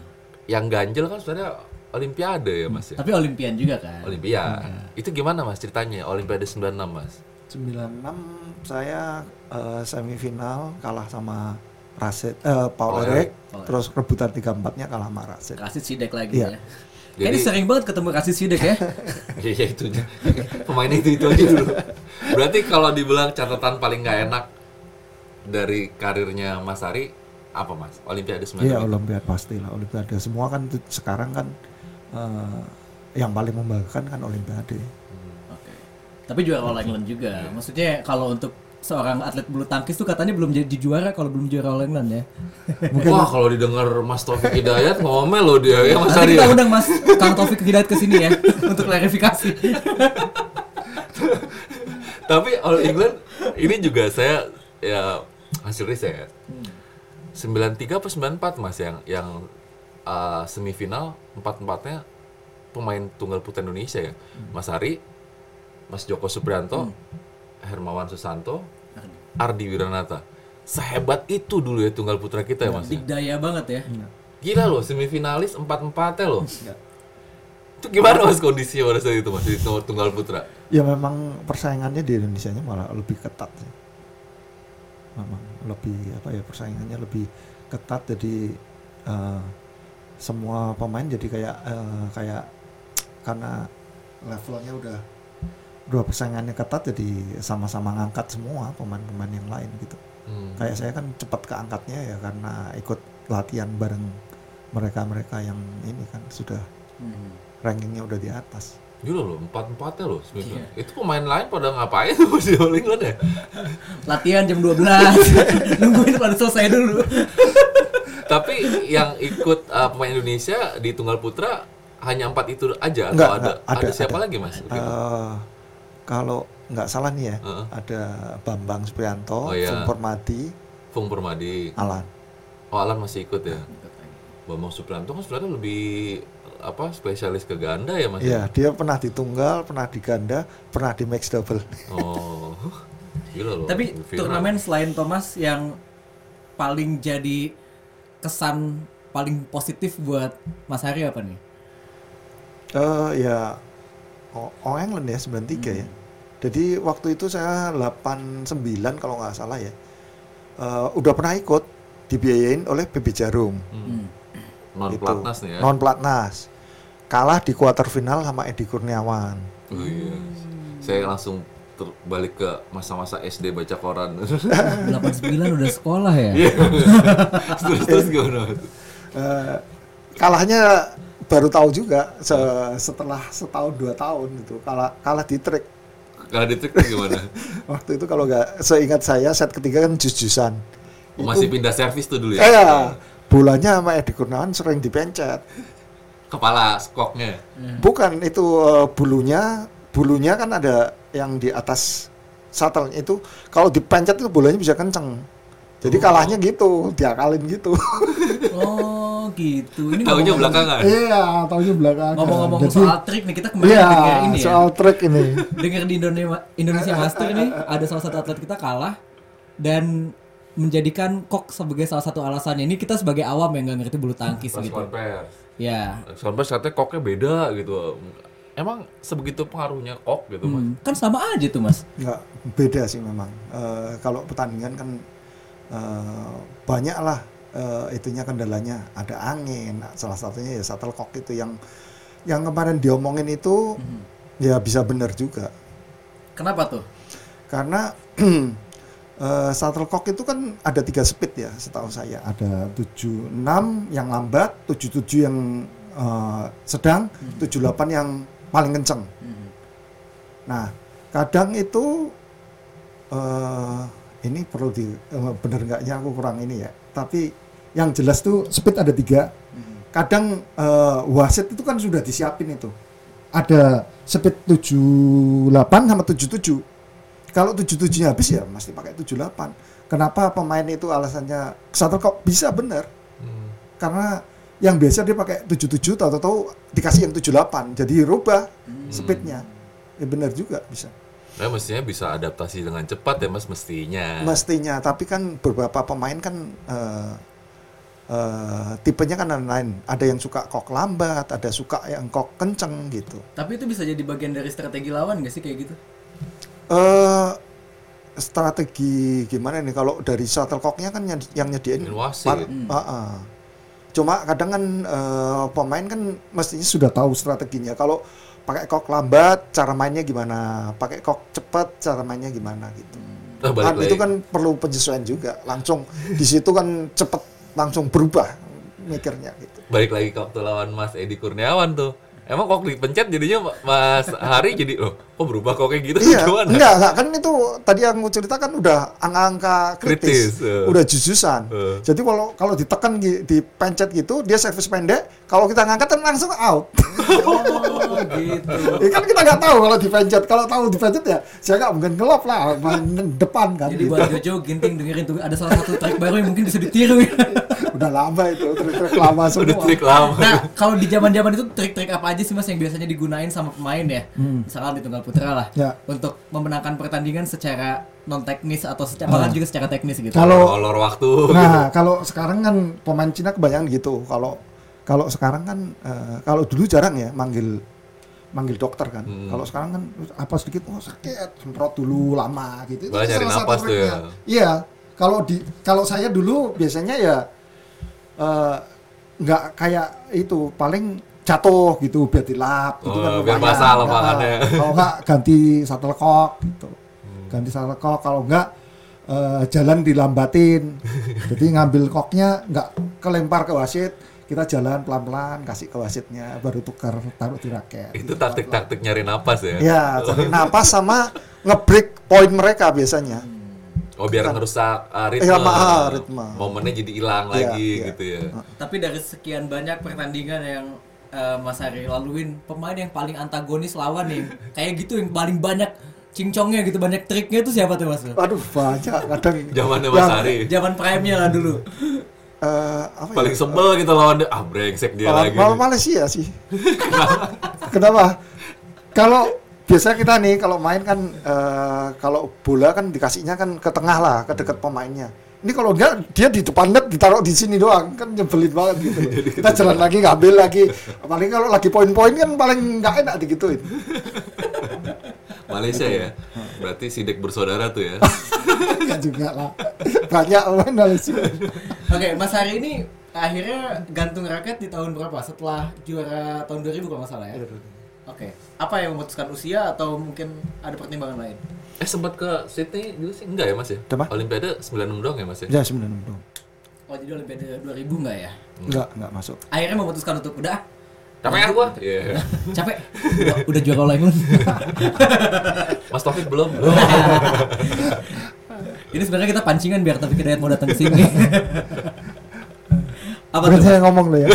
Yang ganjel kan sebenarnya Olimpiade ya Mas ya. tapi Olimpian juga kan. Olimpiade. Itu gimana Mas ceritanya? Olimpiade 96 Mas. 96 saya eh, semifinal kalah sama Rasid eh, Paul Paul Eric, Paul terus rebutan 34-nya kalah sama Rasid. Rasid Sidek lagi Iya. ya. Kayaknya Jadi- sering banget ketemu Rasid Sidek ya. Iya [LAUGHS] iya, itu aja. Pemain itu itu aja dulu. Berarti kalau dibilang catatan paling nggak enak dari karirnya Mas Ari apa Mas? Olimpiade 96. Iya, Olimpiade pastilah Olimpiade. Semua kan itu sekarang kan eh, yang paling membanggakan kan Olimpiade. Tapi juara All England juga. Maksudnya kalau untuk seorang atlet bulu tangkis tuh katanya belum jadi juara kalau belum juara All England ya. [LAUGHS] Wah, kalau didengar Mas Taufik Hidayat ngomel loh dia ya Mas Nanti Ari. kita ya. undang Mas Kang Taufik Hidayat ke sini ya [LAUGHS] untuk klarifikasi. [LAUGHS] Tapi All England ini juga saya ya hasil riset. 93 apa 94 Mas yang yang uh, semifinal empat-empatnya pemain tunggal putra Indonesia ya. Mas Ari, Mas Joko Suprianto, Hermawan Susanto, Ardi Wiranata. Sehebat itu dulu ya tunggal putra kita ya Mas. ya? Dikdaya banget ya. Gila loh, semifinalis empat-empatnya loh. Itu gimana Mas kondisinya pada saat itu Mas di nomor tunggal putra? Ya memang persaingannya di Indonesia nya malah lebih ketat sih. Memang lebih apa ya persaingannya lebih ketat jadi eh, semua pemain jadi kayak eh, kayak karena levelnya udah dua persaingannya ketat jadi sama-sama ngangkat semua pemain-pemain yang lain gitu. Hmm. Kayak saya kan cepat keangkatnya ya karena ikut latihan bareng mereka-mereka yang ini kan sudah Hmm. rankingnya udah di atas. Gila loh, empat-empatnya loh semifinal. Iya. Itu pemain lain pada ngapain tuh di All England ya? Latihan jam 12. [LAUGHS] Nungguin pada selesai dulu. Tapi yang ikut uh, pemain Indonesia di tunggal putra hanya empat itu aja atau Enggak, ada, enggak, ada ada, siapa ada. lagi Mas? Eh, kalau nggak salah nih ya, Heeh. ada Bambang Suprianto, Oh, iya. Fung Permadi, Fung Permadi. Alan. Oh, Alan masih ikut ya. Bambang Suprianto kan sebenarnya lebih apa spesialis ke ganda ya Mas? Iya, dia pernah di tunggal, pernah di ganda, pernah di mix double. Oh. [LAUGHS] Gila loh. Tapi final. turnamen selain Thomas yang paling jadi kesan paling positif buat Mas Hari apa nih? Eh ya, oh, oh England ya 93 ya. Jadi waktu itu saya 89 kalau nggak salah ya, eh, udah pernah ikut dibiayain oleh PB Jarum. Hmm. non Itu. platnas nih ya. Non platnas. Kalah di quarter final sama Edi Kurniawan. Oh iya. Saya langsung ter- balik ke masa-masa SD baca koran. [LAUGHS] 89 udah sekolah ya? Iya. [LAUGHS] terus terus gimana? Mas? Eh, kalahnya baru tahu juga se- setelah setahun dua tahun itu kalah kalah di track Kalau di gimana? [LAUGHS] waktu itu kalau nggak seingat saya set ketiga kan jus-jusan Oh, masih pindah servis tuh dulu ya? eh ya bolanya sama Edi Kurniawan sering dipencet Kepala skoknya. bukan itu eh, bulunya bulunya kan ada yang di atas shuttle itu kalau dipencet itu bolanya bisa kenceng jadi Oh. kalahnya gitu diakalin gitu Oh gitu. Ini ngomong-ngomong- belakangan. iya tahunya belakangan Ngomong-ngomong Jadi- soal trik nih kita kemarin iya denger ini ya. soal track ini Dengar di Indonesia Indonesia Master nih ada salah satu atlet kita kalah dan menjadikan kok sebagai salah satu alasannya. Ini kita sebagai awam yang nggak ngerti bulu tangkis Pas gitu. Ya. Konvers katanya koknya beda gitu. Emang sebegitu pengaruhnya kok gitu mas? Hmm, kan sama aja tuh mas. nggak beda sih memang Eh, kalau pertandingan kan eh, banyak lah eh, itunya kendalanya ada angin. Salah satunya ya shuttlecock itu yang yang kemarin diomongin itu ya bisa benar juga. Kenapa tuh? karena [CLEARS THROAT] eh, shuttlecock itu kan ada tiga speed ya setahu saya. Ada 76 yang lambat 77 yang eh, sedang 78 yang paling kenceng. Nah, kadang itu eh ini perlu di eh, bener nggaknya aku kurang ini ya. Tapi yang jelas tuh speed ada tiga. Kadang eh, wasit itu kan sudah disiapin itu. Ada speed 78 sama 77. Kalau 77-nya habis ya mesti pakai 78. Kenapa pemain itu alasannya satu kok bisa bener? Hmm. Karena yang biasa dia pakai 77 tahu-tahu dikasih yang 78. Jadi rubah speednya. Ya benar juga bisa. Nah, mestinya bisa adaptasi dengan cepat ya mas mestinya. Mestinya, tapi kan beberapa pemain kan eh, eh, tipenya kan lain. Ada yang suka kok lambat, ada suka yang kok kenceng gitu. Tapi itu bisa jadi bagian dari strategi lawan gak sih kayak gitu? eh strategi gimana nih kalau dari shuttlecocknya kan nyed- yang nyediain Yang wasit. par- Ah, ah. Cuma kadang kan eh, pemain kan mestinya sudah tahu strateginya. Kalau pakai kok lambat, cara mainnya gimana? Pakai kok cepat, cara mainnya gimana gitu. Nah, balik Kan lagi. itu kan perlu penyesuaian juga. Langsung di situ kan cepet langsung berubah mikirnya gitu. balik lagi ke waktu lawan Mas Edi Kurniawan tuh. Emang kok dipencet jadinya Mas Hari jadi loh, kok berubah kok kayak gitu Iya, [LAUGHS] gimana? enggak, enggak kan itu tadi yang aku ceritakan udah angka-angka kritis, Kritis, ya. udah jujusan. Eh. Jadi kalau kalau ditekan dipencet gitu, dia servis pendek, kalau kita ngangkat kan langsung out. [LAUGHS] Oh, gitu. ya kan kita nggak tahu kalau dipencet, kalau tahu dipencet ya saya nggak mungkin ngelop lah, main depan kan. Jadi gitu. buat Jojo Ginting dengerin tuh ada salah satu track baru yang mungkin bisa ditiru ya. [LAUGHS] udah lama itu trik-trik lama semua. Udah trik lama. Nah, kalau di zaman-zaman itu trik-trik apa aja sih Mas yang biasanya digunain sama pemain ya? Misalkan di tunggal putra lah. Ya. Untuk memenangkan pertandingan secara non teknis atau secara bahkan juga secara teknis gitu. Kalau Kolor waktu. Nah, kalau sekarang kan pemain Cina kebanyakan gitu. Kalau kalau sekarang kan eh, kalau dulu jarang ya manggil manggil dokter kan. Hmm. Kalau sekarang kan apa sedikit oh sakit, semprot dulu lama gitu. Itu Malah nyari salah satu napas tuh ya. Iya. Kalau di kalau saya dulu biasanya ya eh, nggak kayak itu paling jatuh gitu biar dilap gitu Oh, kan biar basah Nah, lapangannya. kalau nggak ganti shuttlecock gitu Hmm. ganti shuttlecock kalau nggak eh, jalan dilambatin jadi ngambil koknya nggak kelempar ke wasit kita jalan pelan-pelan kasih ke wasitnya baru tukar taruh di raket Itu taktik-taktik nyari napas ya. ya cari napas sama ngebreak poin mereka biasanya Oh biar ngerusak uh, ritme. Iya, ma- ritme. Momennya jadi hilang Iya, lagi iya. gitu ya. Tapi dari sekian banyak pertandingan yang eh, Mas Hari laluin, pemain yang paling antagonis lawan nih, kayak gitu yang paling banyak cincongnya gitu, banyak triknya itu siapa tuh Mas? Waduh banyak kadang Zamannya Mas yang, Hari. Zaman prime-nya lah dulu. eh, apa Paling ya? sebel gitu lawan dia. Ah brengsek dia Malah, lagi. malah Malaysia sih. [LAUGHS] Kenapa? Kalau biasa kita nih kalau main kan eh, kalau bola kan dikasihnya kan ke tengah lah, ke dekat pemainnya. Ini kalau enggak dia di depan net ditaruh di sini doang kan nyebelin banget gitu. loh. [LAUGHS] kita jalan lagi ngambil lagi. Apalagi kalau lagi poin-poin kan paling nggak enak digituin. [LAUGHS] Malaysia ya. Berarti sidek bersaudara tuh ya. [LAUGHS] Enggak juga lah. Banyak pemain Malaysia. Oke, Mas Hari ini akhirnya gantung raket di tahun berapa? Setelah juara tahun 2000 kalau nggak salah ya? Oke. Apa yang memutuskan usia atau mungkin ada pertimbangan lain? Eh sempat ke Sydney dulu sih enggak ya Mas ya? Apa? Olimpiade 96 doang ya Mas ya? Ya sebenarnya dong. Oh, jadi Olimpiade 2000 nggak ya? Enggak, enggak masuk. Akhirnya memutuskan untuk udah Capek aku. Iya. [LAUGHS] capek udah, udah juara England [LAUGHS] Mas Taufik belum. [LAUGHS] ini sebenarnya kita pancingan biar Taufik Hidayat mau datang ke sini apa Bukan tuh saya ngomong loh ya.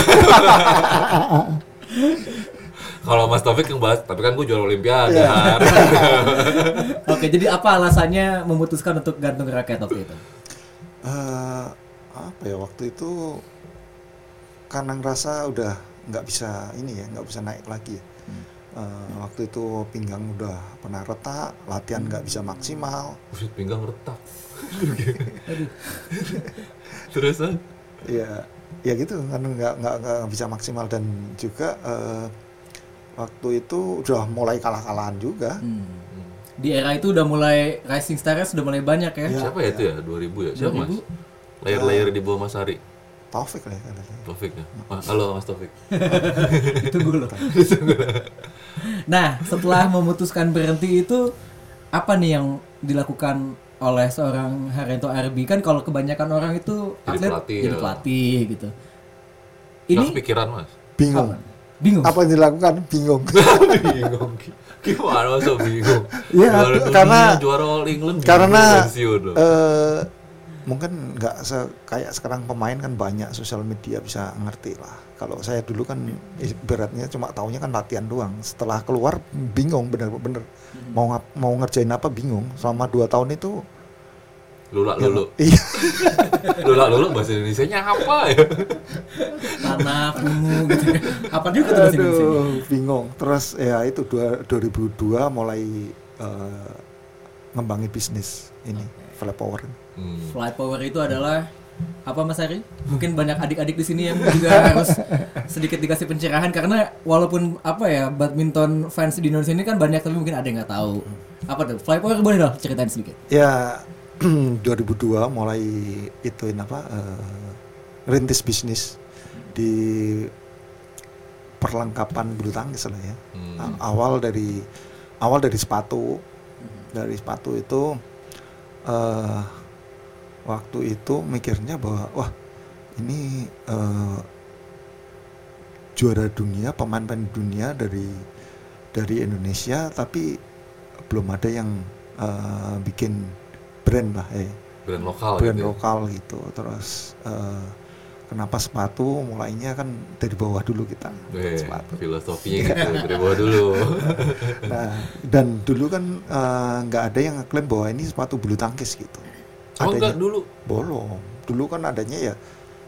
Kalau Mas Taufik yang bahas, tapi kan gue juara Olimpiade. Har. [LAUGHS] oke jadi apa alasannya memutuskan untuk gantung raket waktu itu Eh, apa ya waktu itu karena ngerasa udah nggak bisa ini ya nggak bisa naik lagi ya. Eh, waktu itu pinggang udah pernah retak latihan nggak bisa maksimal Buset pinggang retak. [LAUGHS] Terus ya ya gitu karena nggak nggak nggak bisa maksimal dan juga eh, waktu itu udah mulai kalah-kalahan juga Hmm. di era itu udah mulai rising star sudah mulai banyak ya Iya. Siapa ya itu ya? 2000 ya? Siapa Mas? 2000? Layar-layar di bawah Mas Hari. Taufik lah ya katanya. Taufik ya? Ah, halo Mas Taufik. [LAUGHS] ditunggu loh nah setelah memutuskan berhenti itu apa nih yang dilakukan oleh seorang Harento Arbi kan kalau kebanyakan orang itu Jadi atlet pelatih, jadi ya. pelatih gitu Ini kepikiran Mas. bingung apa? Bingung. Apa yang dilakukan? Bingung. [LAUGHS] Bingung. Gimana masa bingung? Juara dunia, karena- juara All England karena eh mungkin nggak se kayak sekarang pemain kan banyak sosial media bisa ngerti lah. Kalau saya dulu kan beratnya cuma taunya kan latihan doang. Setelah keluar bingung bener-bener. Mau ngap- mau ngerjain apa bingung. Selama dua tahun itu Lula ya, lulu. iya [LAUGHS] Lula lulu bahasa Indonesia-nya apa ya? tanah kumuh gitu ya apa juga tuh bahasa Indonesia bingung terus ya itu dua, 2002 mulai eh, ngembangin bisnis ini fly power Hmm. Fly power itu adalah apa Mas Ari? Mungkin banyak adik-adik di sini yang [LAUGHS] juga harus sedikit dikasih pencerahan karena walaupun apa ya badminton fans di Indonesia ini kan banyak tapi mungkin ada yang nggak tahu. Apa tuh? Fly power boleh dong ceritain sedikit. ya [CLEARS THROAT] 2002 mulai ituin apa eh, rintis bisnis di perlengkapan bulu tangkis lah ya Hmm. A- awal dari awal dari sepatu dari sepatu itu eh waktu itu mikirnya bahwa wah ini eh, juara dunia pemain-pemain dunia dari dari Indonesia tapi belum ada yang eh, bikin brand lah eh Brand lokal brand gitu. ya. lokal gitu terus eh, kenapa sepatu mulainya kan dari bawah dulu kita Eh, sepatu filosofinya gitu dari bawah dulu. [LAUGHS] nah dan dulu kan eh, nggak ada yang ngeklaim bahwa ini sepatu bulu tangkis gitu Oh Adanya- enggak dulu. Belum. Dulu kan adanya ya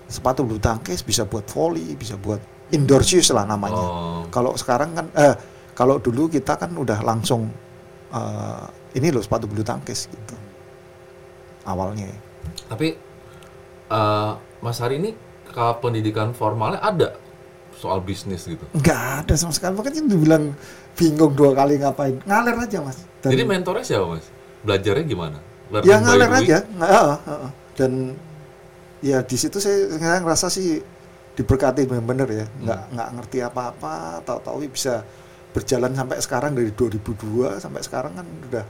sepatu bulu tangkis bisa buat volley, bisa buat indoor shoes lah namanya. Oh. Kalau sekarang kan eh kalau dulu kita kan udah langsung eh, ini loh sepatu bulu tangkis gitu. Awalnya. Tapi eh, Mas Hari ini kalau pendidikan formalnya ada soal bisnis gitu. Nggak ada sama sekali. Makanya dibilang bingung dua kali ngapain. Ngalir aja mas. Dan, Jadi mentornya siapa Mas? Belajarnya gimana? Learning ya ngalir aja. Dan ya di situ saya, saya ngerasa sih diberkati bener-bener ya. Nggak nggak ngerti apa-apa. Tahu-tahu bisa berjalan sampai sekarang dari 2002 sampai sekarang kan udah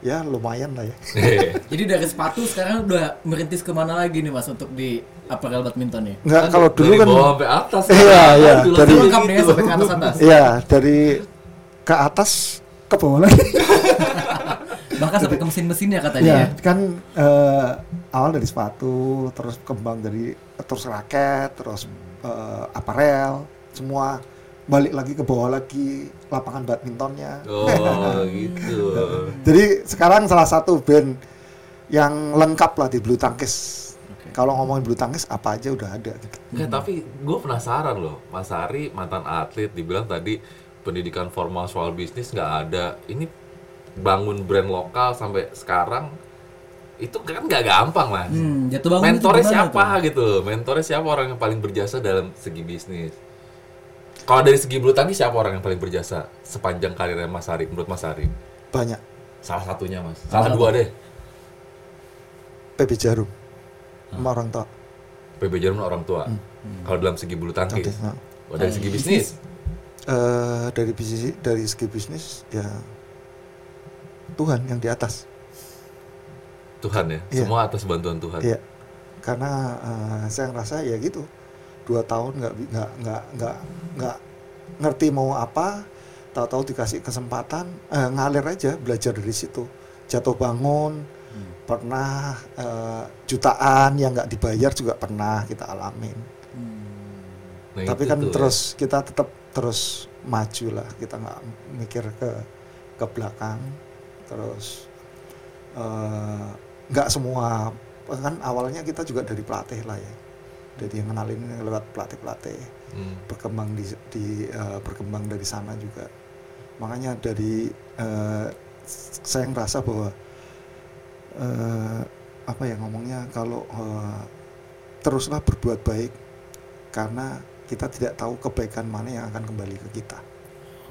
ya lumayan lah ya. [LAUGHS] Jadi dari sepatu sekarang udah merintis ke mana lagi nih mas untuk di apparel badminton ya? Nggak kan kalau dulu dari kan bawah sampai atas. Iya, iya, Dulu dari- kan Lengkap deh gitu. sampai ke atas atas. Iya, dari ke atas ke bawah lagi. [LAUGHS] Bahkan sampai ke mesin-mesinnya katanya Iya, ya. kan eh, awal dari sepatu, terus kembang dari terus raket, terus eh, aparel, semua balik lagi ke bawah lagi lapangan badmintonnya. Oh [LAUGHS] gitu. Jadi sekarang salah satu band yang lengkap lah di bulu tangkis. Kalau ngomongin bulu tangkis apa aja udah ada gitu. Nggak, tapi gue penasaran loh, Mas Ari mantan atlet dibilang tadi pendidikan formal soal bisnis nggak ada. Ini bangun brand lokal sampai sekarang itu kan nggak gampang mas. Hmm, jatuh bangun itu Mentornya gimana siapa tuh? gitu? Mentornya siapa orang yang paling berjasa dalam segi bisnis? Kalau dari segi bulu tangkis siapa orang yang paling berjasa sepanjang karirnya Mas Ari menurut Mas Ari? Banyak Salah satunya mas. Salah dua deh. PB Jarum sama orang tua. PB Jarum orang tua. Kalau dalam segi bulu tangkis. Oke, nah. Oh, dari segi bisnis. Eh, dari bisnis dari segi bisnis ya Tuhan yang di atas. Tuhan ya. Iya. Semua atas bantuan Tuhan. Iya, karena eh, saya ngerasa ya gitu, dua tahun nggak nggak nggak nggak nggak ngerti mau apa, tahu-tahu dikasih kesempatan eh, ngalir aja belajar dari situ, jatuh bangun, pernah eh, jutaan yang nggak dibayar juga pernah kita alamin. Nah, Tapi kan ya. terus kita tetap terus maju lah, kita nggak mikir ke ke belakang, terus eh, nggak semua kan awalnya kita juga dari pelatih lah ya, jadi yang kenalin ini lewat pelatih pelatih Hmm. berkembang di, di eh, berkembang dari sana juga, makanya dari eh, saya ngerasa bahwa eh, apa ya ngomongnya kalau eh, teruslah berbuat baik karena kita tidak tahu kebaikan mana yang akan kembali ke kita.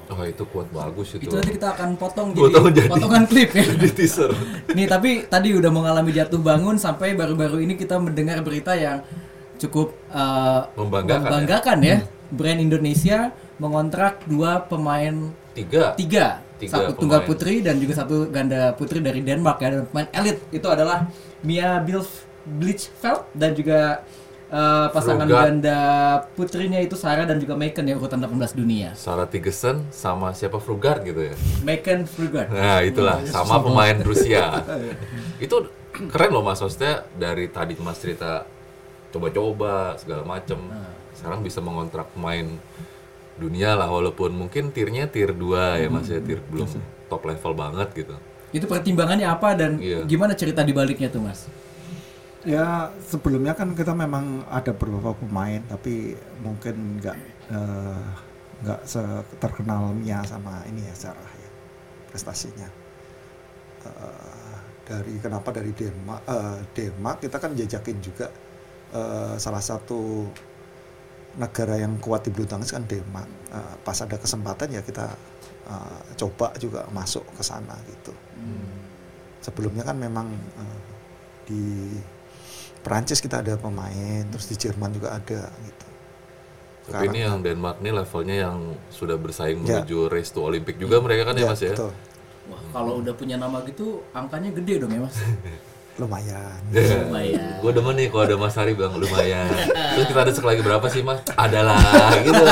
Oh itu kuat bagus itu. Itu nanti kita akan potong jadi, Potong jadi. potongan klip ya. [LAUGHS] di teaser. Nih tapi tadi udah mengalami jatuh bangun sampai baru-baru ini kita mendengar berita yang cukup eh, Membanggakan ya? membanggakan ya. Brand Indonesia mengontrak dua pemain Tiga. tiga, Tiga satu tunggal pemain. putri dan juga satu ganda putri dari Denmark ya dan pemain elit itu adalah Mia Bilf Blichfeld dan juga eh, pasangan Frugard. ganda putrinya itu Sarah dan juga Megan ya urutan 18 dunia. Sarah Tigesen sama siapa Frugard gitu ya. Megan Frugard. Nah itulah sama pemain Rusia. [LAUGHS] itu keren loh mas maksudnya dari tadi mas cerita coba-coba segala macem. Sekarang bisa mengontrak pemain dunia lah walaupun mungkin tirnya tier 2 ya mas ya tir belum top level banget gitu. Itu pertimbangannya apa dan Iya. gimana cerita di baliknya tuh mas? Ya sebelumnya kan kita memang ada beberapa pemain tapi mungkin nggak eh, nggak se- terkenal Mia sama ini ya secara ya prestasinya. Eh, dari kenapa dari Denmark eh, Denmark kita kan jajakin juga eh, salah satu negara yang kuat di bulu tangkis kan Denmark. Eh, pas ada kesempatan ya kita eh, coba juga masuk ke sana gitu. Sebelumnya kan memang eh, di Perancis kita ada pemain, terus di Jerman juga ada gitu. Tapi ini yang Denmark nih levelnya yang sudah bersaing Ya. menuju race to Olympic juga mereka kan ya, mas ya. betul. Wah kalau udah punya nama gitu angkanya gede dong ya mas. [LAUGHS] lumayan. [LAUGHS] Lumayan. Gue demen nih kalau ada Mas Hari bilang lumayan. Terus kita ada lagi berapa sih Mas? Adalah gitu.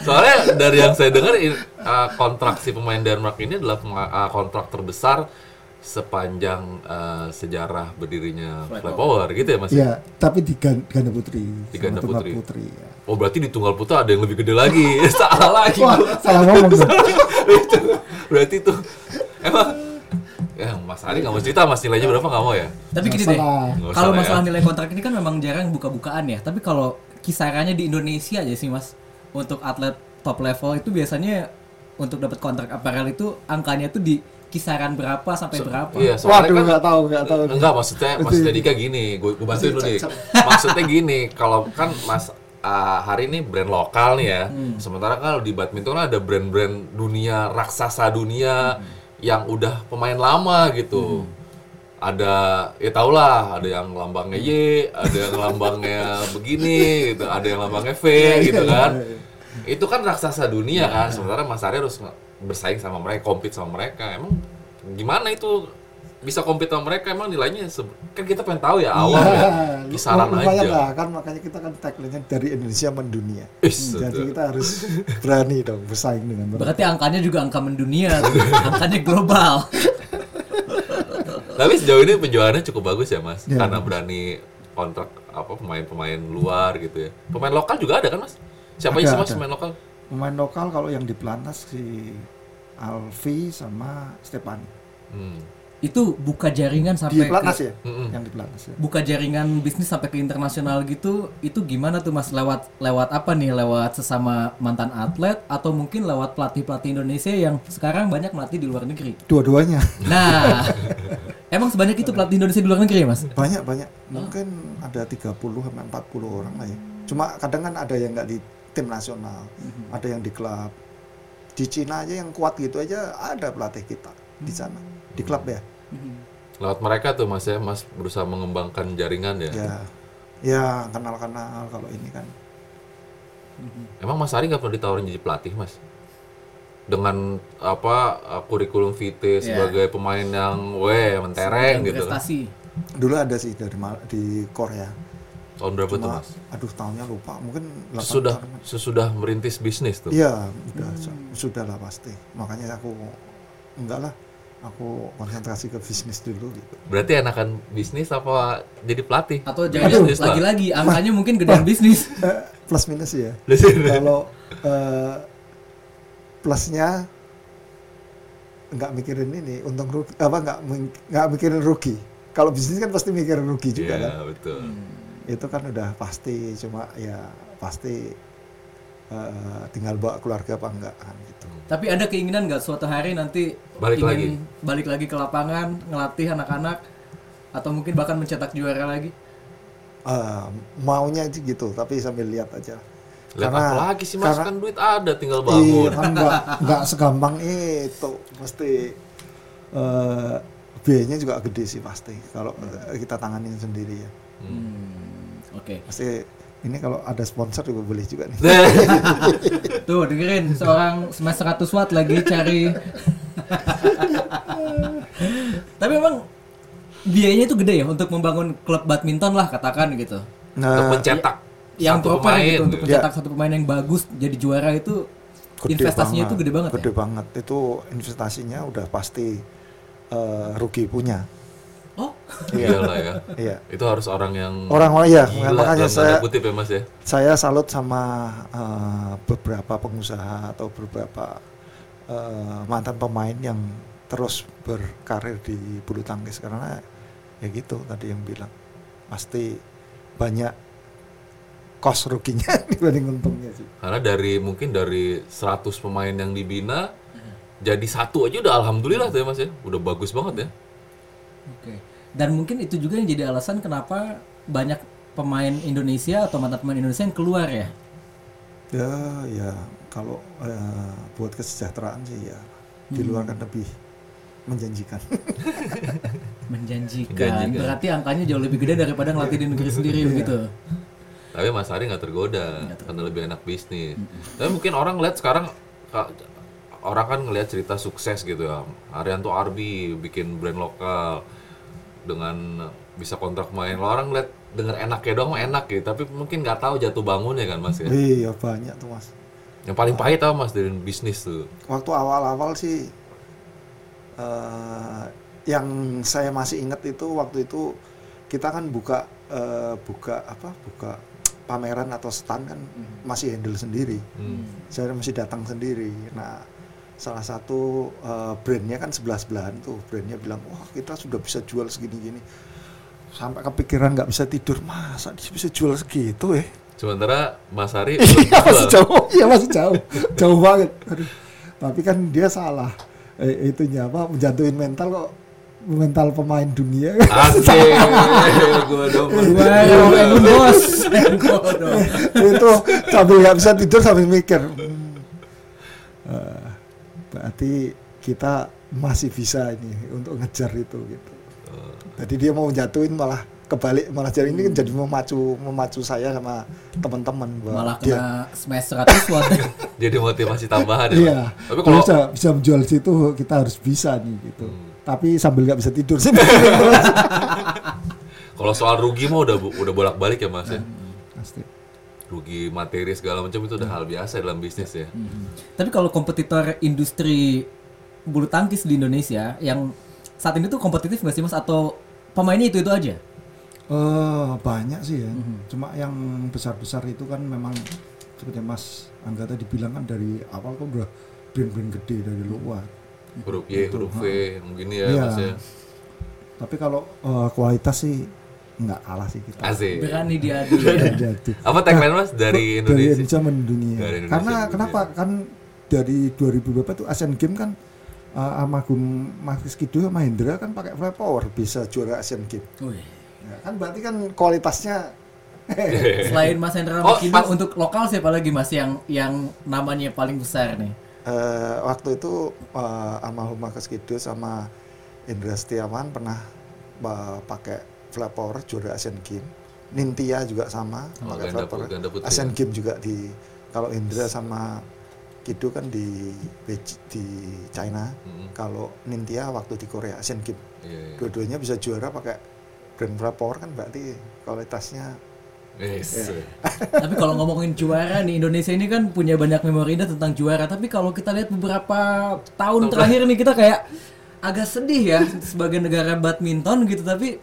Soalnya dari yang saya dengar uh, kontrak si pemain Denmark ini adalah uh, kontrak terbesar sepanjang uh, sejarah berdirinya Fly Power gitu ya Mas? Ya, tapi di gan- ganda putri. Di ganda tunggal putri. ya. Oh berarti di tunggal putra ada yang lebih gede lagi. [LAUGHS] Salah lagi. Wah, salah ngomong [LAUGHS] berarti tuh emang ya Mas Hari nggak mau cerita Mas nilainya berapa nggak mau ya? Tapi gini deh, kalau salah masalah ya. nilai kontrak ini kan memang jarang buka-bukaan ya. Tapi kalau kisarannya di Indonesia aja sih mas, untuk atlet top level itu biasanya untuk dapat kontrak aparel itu angkanya tuh di kisaran berapa sampai berapa? Iya, soalnya Waduh, kan nggak tahu, nggak tahu. Enggak, maksudnya maksudnya Dika gini, gue gue bantuin dulu nih. Maksudnya gini, kalau kan Mas ah, hari ini brand lokal nih ya. Sementara kalau di badminton kan ada brand-brand dunia raksasa dunia yang udah pemain lama gitu. Ada ya tau lah, ada yang lambangnya Y, ada yang lambangnya [LAUGHS] begini gitu, ada yang lambangnya V gitu kan. Itu kan raksasa dunia kan. Sementara Mas Ari harus bersaing sama mereka, compete sama mereka. Emang gimana itu bisa compete sama mereka emang nilainya kan kita pengen tahu ya awal ya kisaran lumayan aja. lah kan makanya kita kan tagline dari Indonesia mendunia. Is, Jadi betul. kita harus berani dong bersaing dengan mereka. Berarti angkanya juga angka mendunia, angkanya global. Tapi sejauh ini penjualannya cukup bagus ya mas, Ya, karena berani kontrak apa pemain-pemain luar gitu ya. Pemain lokal juga ada kan mas? Siapa Ada, sih mas ada. pemain lokal? Pemain lokal kalau yang di Pelantas si Alfi sama Stepan. Hmm. Itu buka jaringan Di sampai Pelantas ke, ya? Mm-mm. Yang di Pelantas ya. buka jaringan bisnis sampai ke internasional gitu, itu gimana tuh mas? Lewat lewat apa nih? Lewat sesama mantan atlet atau mungkin lewat pelatih pelatih Indonesia yang sekarang banyak melatih di luar negeri? Dua-duanya. Nah, [LAUGHS] emang sebanyak itu pelatih Indonesia di luar negeri ya mas? Banyak banyak. Mungkin ada 30 sampai 40 orang lah ya. Cuma kadang kan ada yang nggak di tim nasional, ada yang di klub. Di Cina aja yang kuat gitu aja ada pelatih kita di sana. Di klub ya. Lewat mereka tuh mas ya, mas berusaha mengembangkan jaringan ya. Ya. Ya, kenal-kenal kalau ini kan. Emang Mas Ari nggak pernah ditawarin jadi pelatih mas? Dengan apa kurikulum vitae Iya. sebagai pemain yang weh mentereng gitu kan? Prestasi. Dulu ada sih dari Mal- di Korea. Tahun berapa tuh Cuma, mas? aduh tahunnya lupa. Mungkin 8 Sesudah merintis bisnis tuh. Iya, udah sudah lah pasti. Makanya aku enggak lah. Aku konsentrasi ke bisnis dulu gitu. Berarti enakan bisnis apa jadi pelatih? Atau jangan Bisnis lagi-lagi angkanya mungkin gedean [LAUGHS] bisnis. Eh, plus minus ya. [LAUGHS] Kalau eh, plusnya nggak mikirin ini untung rugi apa nggak nggak mikirin rugi. Kalau bisnis kan pasti mikirin rugi juga Iya kan. betul. Itu kan udah pasti cuma ya pasti eh, tinggal bawa keluarga apa enggak kan gitu. Tapi ada keinginan nggak suatu hari nanti Balik ingin balik lagi ke lapangan, ngelatih anak-anak atau mungkin bahkan mencetak juara lagi? Eh, maunya sih gitu, tapi sambil lihat aja. Lihat Karena- apa lagi sih mas? karena- Kan duit ada, tinggal Iya, bangun. kan nggak nggak segampang itu. Pasti eh biayanya juga gede sih pasti kalau kita tanganin sendiri ya. Hmm, Oke. Pasti ini kalau ada sponsor juga boleh juga nih. [LAUGHS] Tuh dengerin seorang smash 100 watt lagi cari. [LAUGHS] Tapi memang biayanya itu gede ya untuk membangun klub badminton lah katakan gitu. Untuk Nah, mencetak Yang satu proper pemain. gitu untuk Ya. mencetak satu pemain yang bagus jadi juara itu gede investasinya banget, itu gede banget Gede ya. banget. Itu investasinya udah pasti eh, rugi punya. Oh, Iya lah ya. Iya. Itu harus orang yang Orang-orang ya, gila makanya saya kutip ya mas ya. saya salut sama eh, beberapa pengusaha atau beberapa eh, mantan pemain yang terus berkarir di bulu tangkis karena ya gitu tadi yang bilang pasti banyak kos ruginya [LAUGHS] dibanding untungnya sih. Karena dari mungkin dari 100 pemain yang dibina jadi satu aja udah alhamdulillah tuh ya mas ya. Udah bagus banget ya. Oke. Dan mungkin itu juga yang jadi alasan kenapa banyak pemain Indonesia atau mantan pemain Indonesia yang keluar ya. Ya ya kalau eh, buat kesejahteraan sih ya di luar kan lebih menjanjikan. [LAUGHS] Menjanjikan. Menjanjikan. Berarti angkanya jauh lebih gede daripada ngelatih di negeri sendiri begitu. Tapi Mas Ari nggak tergoda karena lebih enak bisnis. Tapi mungkin orang lihat sekarang ka- orang kan ngelihat cerita sukses gitu ya. Arianto Arbi bikin brand lokal. dengan bisa kontrak main. Lo orang lihat denger enaknya doang mah enak ya, tapi mungkin nggak tahu jatuh bangunnya kan mas ya. Iya banyak tuh mas. Yang paling pahit apa mas dari bisnis tuh? Waktu awal-awal sih eh, yang saya masih ingat itu waktu itu kita kan buka eh, buka apa buka pameran atau stand kan masih handle sendiri. Hmm. Saya masih datang sendiri. Nah salah satu eh, brandnya kan sebelah sebelahan tuh. Brandnya bilang wah kita sudah bisa jual segini-gini. Sampai kepikiran nggak bisa tidur masa dia bisa jual segitu ya Sementara Mas Ari [LAUGHS] iya masih jauh. Iya masih jauh. Jauh banget. Aduh. tapi kan dia salah. Eh, itunya apa menjatuhin mental kok mental pemain dunia. Asik, [LAUGHS] gue dong. Itu sambil nggak bisa tidur sambil mikir "Hmm, eh, berarti kita masih bisa ini untuk ngejar itu gitu jadi dia mau jatuhin malah kebalik malah jadi ini kan jadi memacu memacu saya sama teman-teman bahwa Malah dia kena smash 100 watt. [LAUGHS] Jadi motivasi tambahan ya. Iya. Tapi Kalau bisa, bisa menjual situ kita harus bisa nih gitu. Hmm. Tapi sambil nggak bisa tidur sih. [LAUGHS] kalau soal rugi mah udah udah bolak-balik ya Mas ya. Pasti. Rugi materi segala macam itu udah hal biasa dalam bisnis ya. Tapi kalau kompetitor industri bulu tangkis di Indonesia yang saat ini tuh kompetitif nggak sih mas atau pemainnya itu itu aja? Eh banyak sih ya. Mhm. Cuma yang besar-besar itu kan memang seperti Mas Angga tadi bilang kan dari awal kan udah brand-brand gede dari luar. Huruf Y, huruf V, begini ya Iya. Mas ya. Tapi kalau eh, kualitas sih nggak kalah sih kita. Asik. Berani dia [LAUGHS] adu ya. Apa tagline Mas dari Dari Indonesia? Indonesia mendunia. Dari Indonesia Karena mendunia. kenapa? Kan dari 2000 berapa tuh Asian Games kan uh, Amagum Mas Kido sama Hendra kan pakai fly power bisa juara Asian Games. Ya, kan berarti kan kualitasnya [LAUGHS] Selain Mas Hendra Oh, Mas- untuk lokal siapa lagi Mas yang yang namanya paling besar nih? eh, waktu itu uh, almarhum Marcus Kido sama Indra Setiawan pernah uh, pakai fly power juara Asian Games. Nintia juga sama Oh, pakai ganda putri Asian ya. Games juga di kalau Indra sama Kido kan di di China. Mm, Kalau Nintia waktu di Korea Asian Games. Iya. iya. Dua-duanya bisa juara pakai brand fly power kan berarti kualitasnya Yes. [LAUGHS] Tapi kalau ngomongin juara nih Indonesia ini kan punya banyak memori indah tentang juara. Tapi kalau kita lihat beberapa tahun terakhir nih kita kayak agak sedih ya sebagai negara badminton gitu. Tapi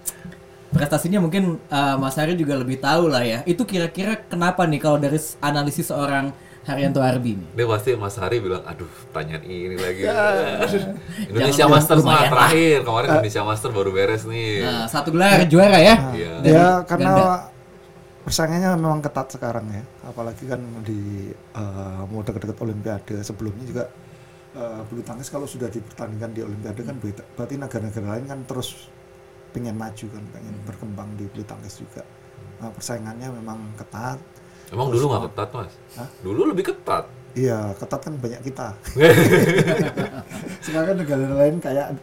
prestasinya mungkin uh, Mas Hari juga lebih tahu lah ya. Itu kira-kira kenapa nih kalau dari analisis seorang Haryanto Arbi nih? Dia pasti Mas Hari bilang, aduh pertanyaan ini lagi. Ya. [LAUGHS] Indonesia Jangan Master mah terakhir. Kemarin Indonesia Master baru beres nih. Nah, satu gelar juara ya. Iya. Dari ya karena ganda. persaingannya memang ketat sekarang ya apalagi kan di eh, mau deket-deket olimpiade sebelumnya juga eh, bulu tangkis kalau sudah dipertandingkan di olimpiade kan berarti negara-negara lain kan terus pengen maju kan pengen berkembang di bulu tangkis juga Nah, persaingannya memang ketat Emang dulu nggak ketat mas? Hah? Dulu lebih ketat. iya ketat kan banyak kita [LAUGHS] sekarang negara lain kayak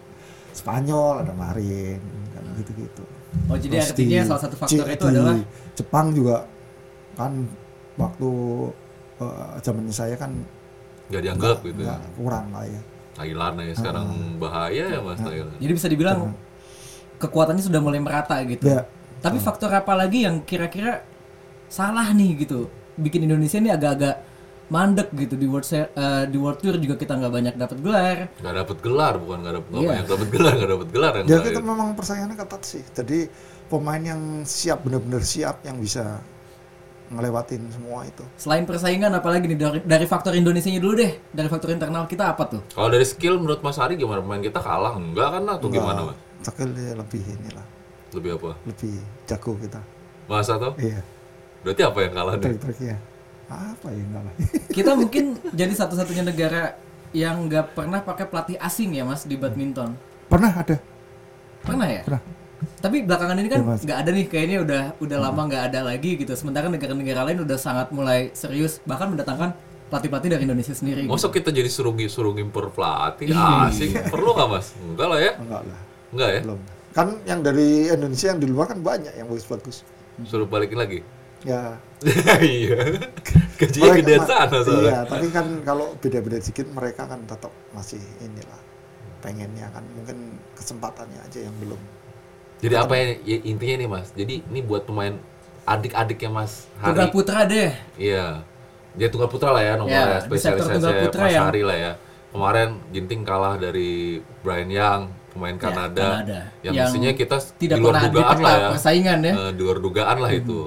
Spanyol ada Marin kan gitu-gitu Oh jadi Terus artinya di- salah satu faktor Ci- itu di adalah Jepang juga kan waktu eh, zaman saya kan Nggak dianggap gitu. nggak kurang lah ya. Thailand ya sekarang bahaya ya mas Thailand. jadi bisa dibilang kekuatannya sudah mulai merata gitu. Ya, Tapi faktor apa lagi yang kira-kira salah nih gitu bikin Indonesia ini agak-agak mandek gitu di World eh, di World Tour juga kita nggak banyak dapat gelar. Nggak dapet gelar bukan nggak dapet nggak Iya. banyak dapet gelar nggak dapet gelar yang ya kita memang persaingannya ketat sih. Jadi pemain yang siap benar-benar siap yang bisa ngelewatin semua itu. Selain persaingan apalagi nih dari, dari faktor Indonesia dulu deh. Dari faktor internal kita apa tuh? Kalau dari skill menurut Mas Ari gimana pemain kita kalah enggak kan atau gimana mas? Skill dia lebih inilah, Lebih apa? lebih jago kita. Masa tuh? Iya, Berarti apa yang kalah nih? trik-triknya. Apa ya enggak lah. [LAUGHS] Kita mungkin jadi satu-satunya negara yang nggak pernah pakai pelatih asing ya mas di badminton. Pernah ada. Pernah ya? Pernah. Tapi belakangan ini kan Iya, nggak ada nih kayaknya udah udah lama nggak ada lagi gitu. Sementara negara-negara lain udah sangat mulai serius bahkan mendatangkan pelatih-pelatih dari Indonesia sendiri. gitu. Masa kita jadi suruh suruh ngimpor pelatih Iya. asing perlu nggak mas? Enggak lah ya, Enggak lah. Enggak ya. Belum. Kan yang dari Indonesia yang di luar kan banyak yang bagus-bagus. Suruh balikin lagi. Ya, [LAUGHS] iya. Gajinya ma- sana soalnya. Iya, tapi kan kalau beda-beda sedikit mereka kan tetap masih inilah pengennya kan mungkin kesempatannya aja yang belum. Jadi apa ya, ya intinya nih Mas? Jadi ini buat pemain adik-adiknya Mas Hari. Tunggal putra deh. Iya. Dia tunggal putra lah ya nomor Ya, di sektor tunggal spesialisasi putra Mas yang- Hari lah ya. Kemarin Ginting kalah dari Brian Young, pemain Kanada. Ya, Kanada. Yang, Yang mestinya kita Tidak di luar pernah di dugaan peta lah ya. persaingan ya. Eh, di luar dugaan lah itu.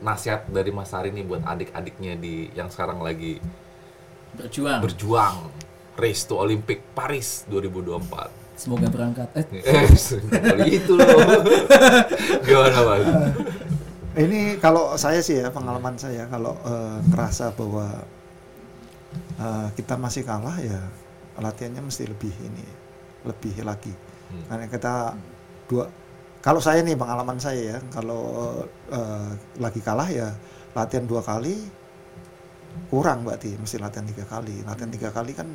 Nasihat dari Mas Hari nih buat adik-adiknya di yang sekarang lagi Berjuang. berjuang race to Olympic Paris 2024. Semoga berangkat. Eh, [LAUGHS] Eh, kali itu loh. [LAUGHS] Gimana Mas? Ini kalau saya sih ya pengalaman saya kalau eh, ngerasa bahwa eh, kita masih kalah ya latihannya mesti lebih ini lebih lagi Hmm. karena kita dua kalau saya nih pengalaman saya ya kalau eh, lagi kalah ya latihan dua kali kurang berarti mesti latihan tiga kali latihan tiga kali kan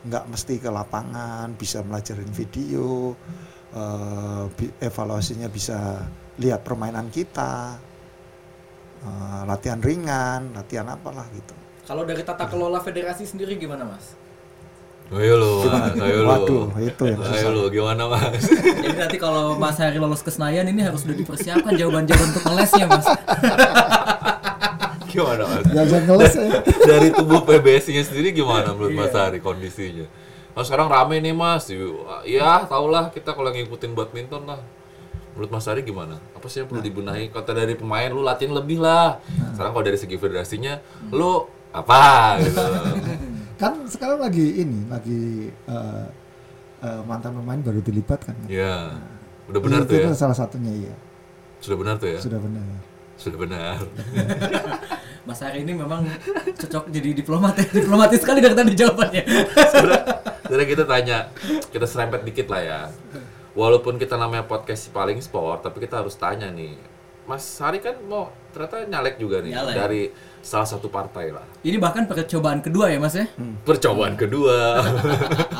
nggak mesti ke lapangan bisa melajarin video eh, bi- evaluasinya bisa lihat permainan kita eh, latihan ringan latihan apalah gitu Kalau dari tata kelola federasi sendiri gimana, Mas? Ayo lo, Mas. Ayo lo. Waduh, itu yang Ayo susah. lo, gimana Mas? Jadi nanti kalau Mas Hari lolos ke Senayan ini harus sudah dipersiapkan jawaban-jawaban untuk ngelesnya, Mas. Gimana Mas? Bisa ngeles ya. Dari tubuh PBSI-nya sendiri gimana menurut Mas Hari kondisinya? Nah, sekarang rame nih Mas. Ya, tau lah kita kalau ngikutin badminton lah. Menurut Mas Hari gimana? Apa sih yang perlu dibenahi? Kata dari pemain lu latihan lebih lah. Sekarang kalau dari segi federasinya, lu apa gitu. Kan sekarang lagi ini lagi eh, eh, mantan pemain baru dilibatkan kan? Ya. Udah benar itu, tuh ya. itu salah satunya iya Sudah benar tuh ya. sudah benar Sudah benar. [LAUGHS] Mas Hari ini memang cocok jadi diplomat ya. Diplomatis sekali dari tadi jawabannya. Jadi kita tanya, kita serempet dikit lah ya. Walaupun kita namanya podcast si paling sport, tapi kita harus tanya nih. Mas Hari kan mau ternyata nyalek juga nih Nyalek. dari salah satu partai lah. Ini bahkan percobaan kedua ya, Mas ya? Percobaan kedua.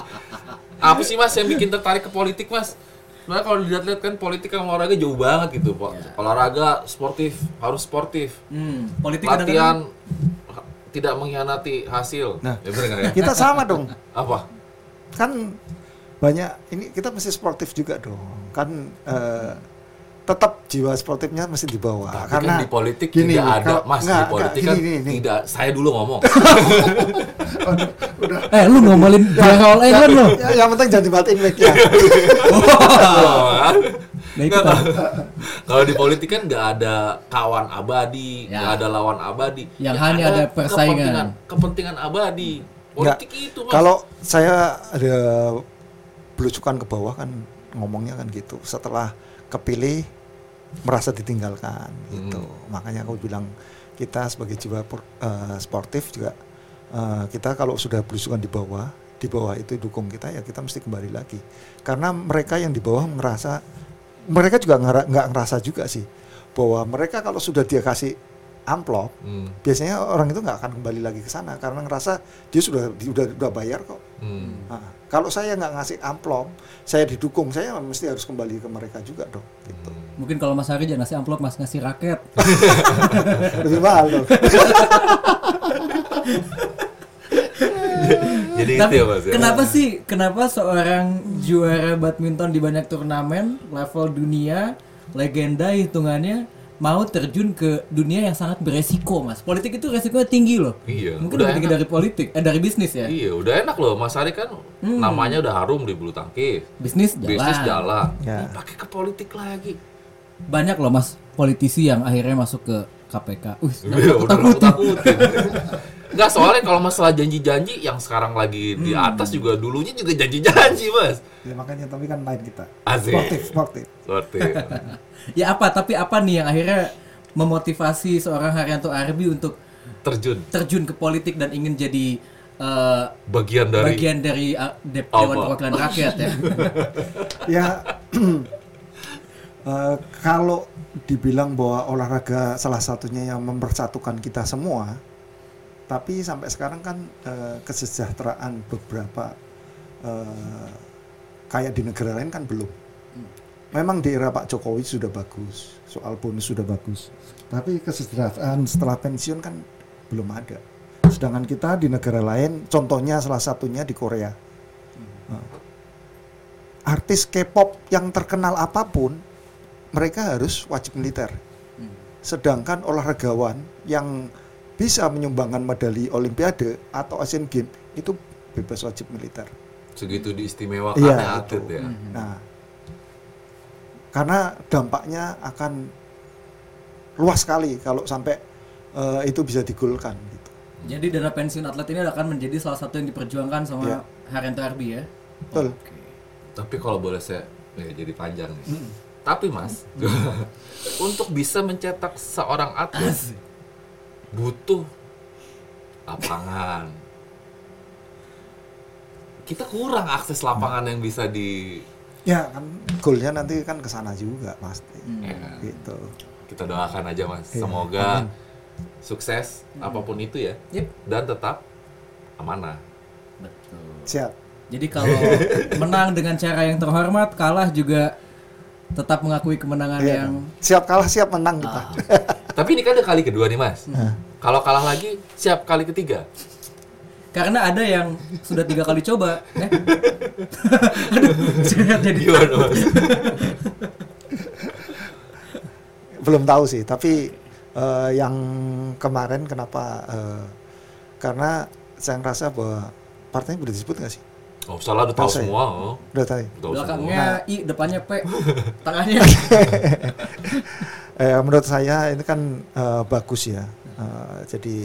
[LAUGHS] Apa sih Mas yang bikin tertarik ke politik Mas? Sebenarnya kalau dilihat-lihat kan politik sama olahraga jauh banget gitu, Pak. Olahraga sportif, harus sportif. Hmm, politik Latihan tidak mengkhianati hasil. Nah. ya bener ya? kita sama dong Apa? kan banyak ini kita mesti sportif juga dong kan eh, tetap jiwa sportifnya mesti dibawa Tapi karena kan di politik gini, tidak ada, kalau- Mas. enggak, di politik enggak, kan gini, gini. tidak. Saya dulu ngomong. [LAUGHS] Eh, lu ngomelin juara All England lo. ya, yang penting jangan dibatin mic ya [LAUGHS] Nah, itu Nggak. Kalau di politik kan nggak ada kawan abadi, Ya. nggak ada lawan abadi. Yang hanya ada persaingan. Kepentingan, kepentingan abadi. Politik itu, Mas. kalau saya ada belusukan ke bawah kan ngomongnya kan gitu setelah kepilih merasa ditinggalkan gitu makanya aku bilang kita sebagai jiwa eh, sportif juga eh, kita kalau sudah belusukan di bawah di bawah itu dukung kita ya kita mesti kembali lagi karena mereka yang di bawah merasa mereka juga nggak ngerasa juga sih bahwa mereka kalau sudah dia kasih amplop Hmm, biasanya orang itu nggak akan kembali lagi ke sana karena ngerasa dia sudah di- udah udah bayar kok hmm. Nah, kalau saya nggak ngasih amplop, saya didukung, saya mesti harus kembali ke mereka juga dong. Gitu. Mungkin kalau Mas Hari jangan ngasih amplop, Mas ngasih raket. [LAUGHS] Lebih mahal dong. [LAUGHS] Jadi Tapi itu ya, Mas. ya? kenapa sih kenapa seorang juara badminton di banyak turnamen level dunia legenda hitungannya mau terjun ke dunia yang sangat beresiko mas politik itu resikonya tinggi loh Iya, mungkin udah lebih tinggi enak. dari politik eh dari bisnis ya Iya, udah enak loh. Mas Ari kan namanya udah harum di bulu tangkis. bisnis jalan Bisnis jalan. Ya. Pakai ke politik lagi. Banyak loh mas politisi yang akhirnya masuk ke KPK uh Iya, udah aku takutin. [LAUGHS] Enggak, soalnya kalau masalah janji-janji yang sekarang lagi di atas juga dulunya juga janji-janji, Mas. Ya makanya tapi kan lain kita. Asik. Sportif, sportif. Seperti [LAUGHS] ya apa tapi apa nih yang akhirnya memotivasi seorang Haryanto Arbi untuk terjun terjun ke politik dan ingin jadi eh, bagian dari bagian dari uh? Dewan Perwakilan Rakyat ya. [LAUGHS] ya [CLEARS THROAT] eh, kalau dibilang bahwa olahraga salah satunya yang mempersatukan kita semua, tapi sampai sekarang kan eh, kesejahteraan beberapa eh, kayak di negara lain kan belum. Memang di era Pak Jokowi sudah bagus, soal bonus sudah bagus, tapi kesejahteraan setelah pensiun kan belum ada. Sedangkan kita di negara lain, contohnya salah satunya di Korea. Nah, artis K-pop yang terkenal apa pun mereka harus wajib militer. Sedangkan olahragawan yang bisa menyumbangkan medali Olimpiade atau Asian Games itu bebas wajib militer. Segitu diistimewakan Iya, ya atlet ya. Nah, karena dampaknya akan luas sekali kalau sampai eh, itu bisa digolkan gitu. Jadi dana pensiun atlet ini akan menjadi salah satu yang diperjuangkan sama Iya. Haryanto Arbi ya. Betul. Oke. Tapi kalau boleh saya ya jadi panjang nih. Tapi Mas, [LAUGHS] untuk bisa mencetak seorang atlet butuh lapangan. Kita kurang akses lapangan yang bisa di Ya kan goalnya nanti kan ke sana juga pasti. ya, Gitu. kita doakan aja Mas. Iya, Semoga amin. sukses apa pun itu ya Yep. dan tetap amanah. Betul. Siap. Jadi kalau menang dengan cara yang terhormat, kalah juga tetap mengakui kemenangan Iya yang dong. Siap kalah siap menang kita. Ah, [LAUGHS] Tapi ini kan udah kali kedua nih Mas. Nah, Kalau kalah lagi siap kali ketiga. karena ada yang sudah tiga kali coba. Eh? [LAUGHS] Aduh, saya jadi Gimana Mas? belum tahu sih, tapi eh, yang kemarin kenapa eh, karena saya ngerasa bahwa partainya udah disebut nggak sih? Oh, salah udah tahu saya. semua. Oh. Udah tahu. ya? Belakangnya I, depannya P, [LAUGHS] tengahnya. Eh, menurut saya ini kan eh, bagus ya. Eh, jadi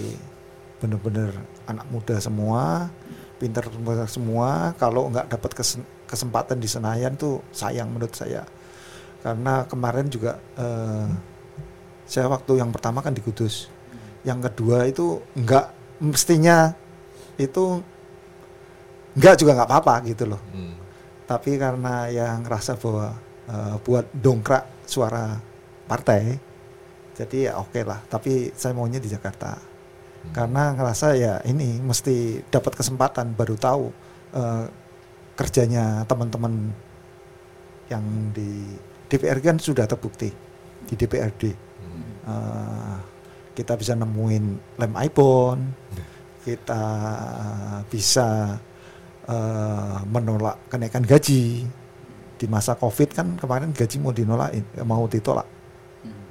benar-benar anak muda semua, pintar semua. Kalau nggak dapat kesen- kesempatan di Senayan tuh sayang menurut saya. Karena kemarin juga eh, saya waktu yang pertama kan di Kudus, yang kedua itu nggak mestinya itu nggak juga nggak apa-apa gitu loh. Hmm. Tapi karena yang ngerasa bahwa eh, buat dongkrak suara partai, jadi ya oke lah. Tapi saya maunya di Jakarta karena ngerasa ya ini mesti dapat kesempatan baru tahu eh, kerjanya teman-teman yang di DPR kan sudah terbukti di DPRD Hmm. Eh, kita bisa nemuin lem iPhone kita bisa eh, menolak kenaikan gaji. Di masa covid kan kemarin gaji mau dinolak mau ditolak.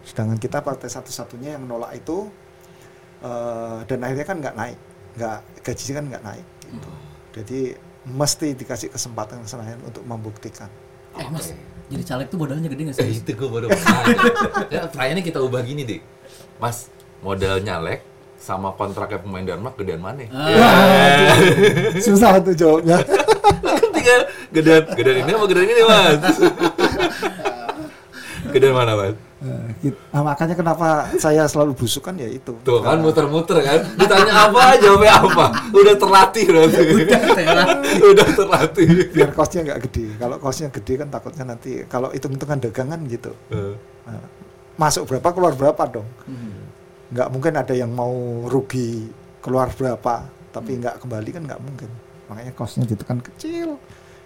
Sedangkan kita partai satu-satunya yang menolak itu eh, dan akhirnya kan nggak naik. Nggak gaji kan nggak naik gitu. jadi mesti dikasih kesempatan ke Senayan untuk membuktikan. Eh mas, jadi caleg tuh modalnya gede nggak Eh, sih? itu gue baru [LAUGHS] ya, pertanyaannya kita ubah gini deh. Mas, modal nyalek sama kontraknya pemain Denmark gedean mana? Ah, [LAUGHS] susah tuh jawabnya [LAUGHS] kan tinggal gedean, gedean ini apa gedean ini, Mas? [LAUGHS] gedean mana, Mas? Nah, makanya kenapa saya selalu busukan ya itu Tuh kan muter-muter kan. Ditanya apa, jawabnya apa. Udah terlatih berarti. Udah terlatih. biar kosnya nggak gede kalau kosnya gede kan takutnya nanti kalau hitung-hitungan dagangan gitu Nah, masuk berapa keluar berapa dong Hmm. Nggak mungkin ada yang mau rugi keluar berapa tapi nggak kembali kan nggak mungkin makanya kosnya gitu kan kecil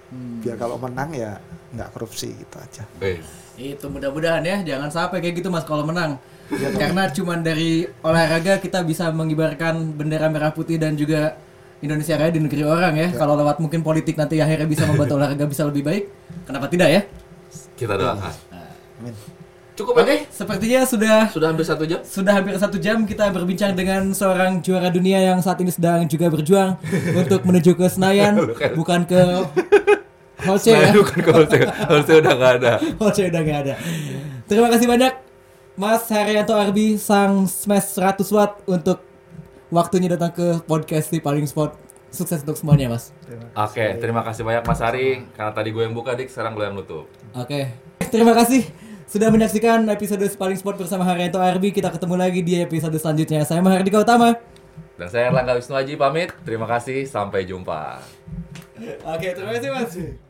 Hmm. biar kalau menang ya nggak korupsi gitu aja eh, Itu mudah-mudahan ya, jangan sampai kayak gitu mas kalau menang. Karena cuman dari olahraga kita bisa mengibarkan bendera merah putih dan juga Indonesia Raya di negeri orang ya. Kalau lewat mungkin politik nanti akhirnya bisa membuat [LAUGHS] olahraga bisa lebih baik, kenapa tidak ya? kita doakan. Amin. Cukup Oke, ya? sepertinya sudah Sudah hampir satu jam? sudah hampir satu jam kita berbincang dengan seorang juara dunia yang saat ini sedang juga berjuang [LAUGHS] untuk menuju ke Senayan, bukan ke [LAUGHS] Holce ya. Bukan saya, kalau saya udah nggak ada. [LAUGHS] Holce udah gak ada. Terima kasih banyak Mas Haryanto Arbi sang Smash 100 Watt untuk waktunya datang ke podcast di Paling Sport. Sukses untuk semuanya, Mas. Oke, terima kasih banyak Mas Ari. Karena tadi gue yang buka, Dik, sekarang gue yang nutup. Oke. Terima kasih sudah menyaksikan episode Paling Sport bersama Haryanto Arbi. Kita ketemu lagi di episode selanjutnya. Saya Mahardika Utama. Dan saya Erlangga Wisnu Aji pamit. Terima kasih, sampai jumpa. Oke, terima kasih, Mas.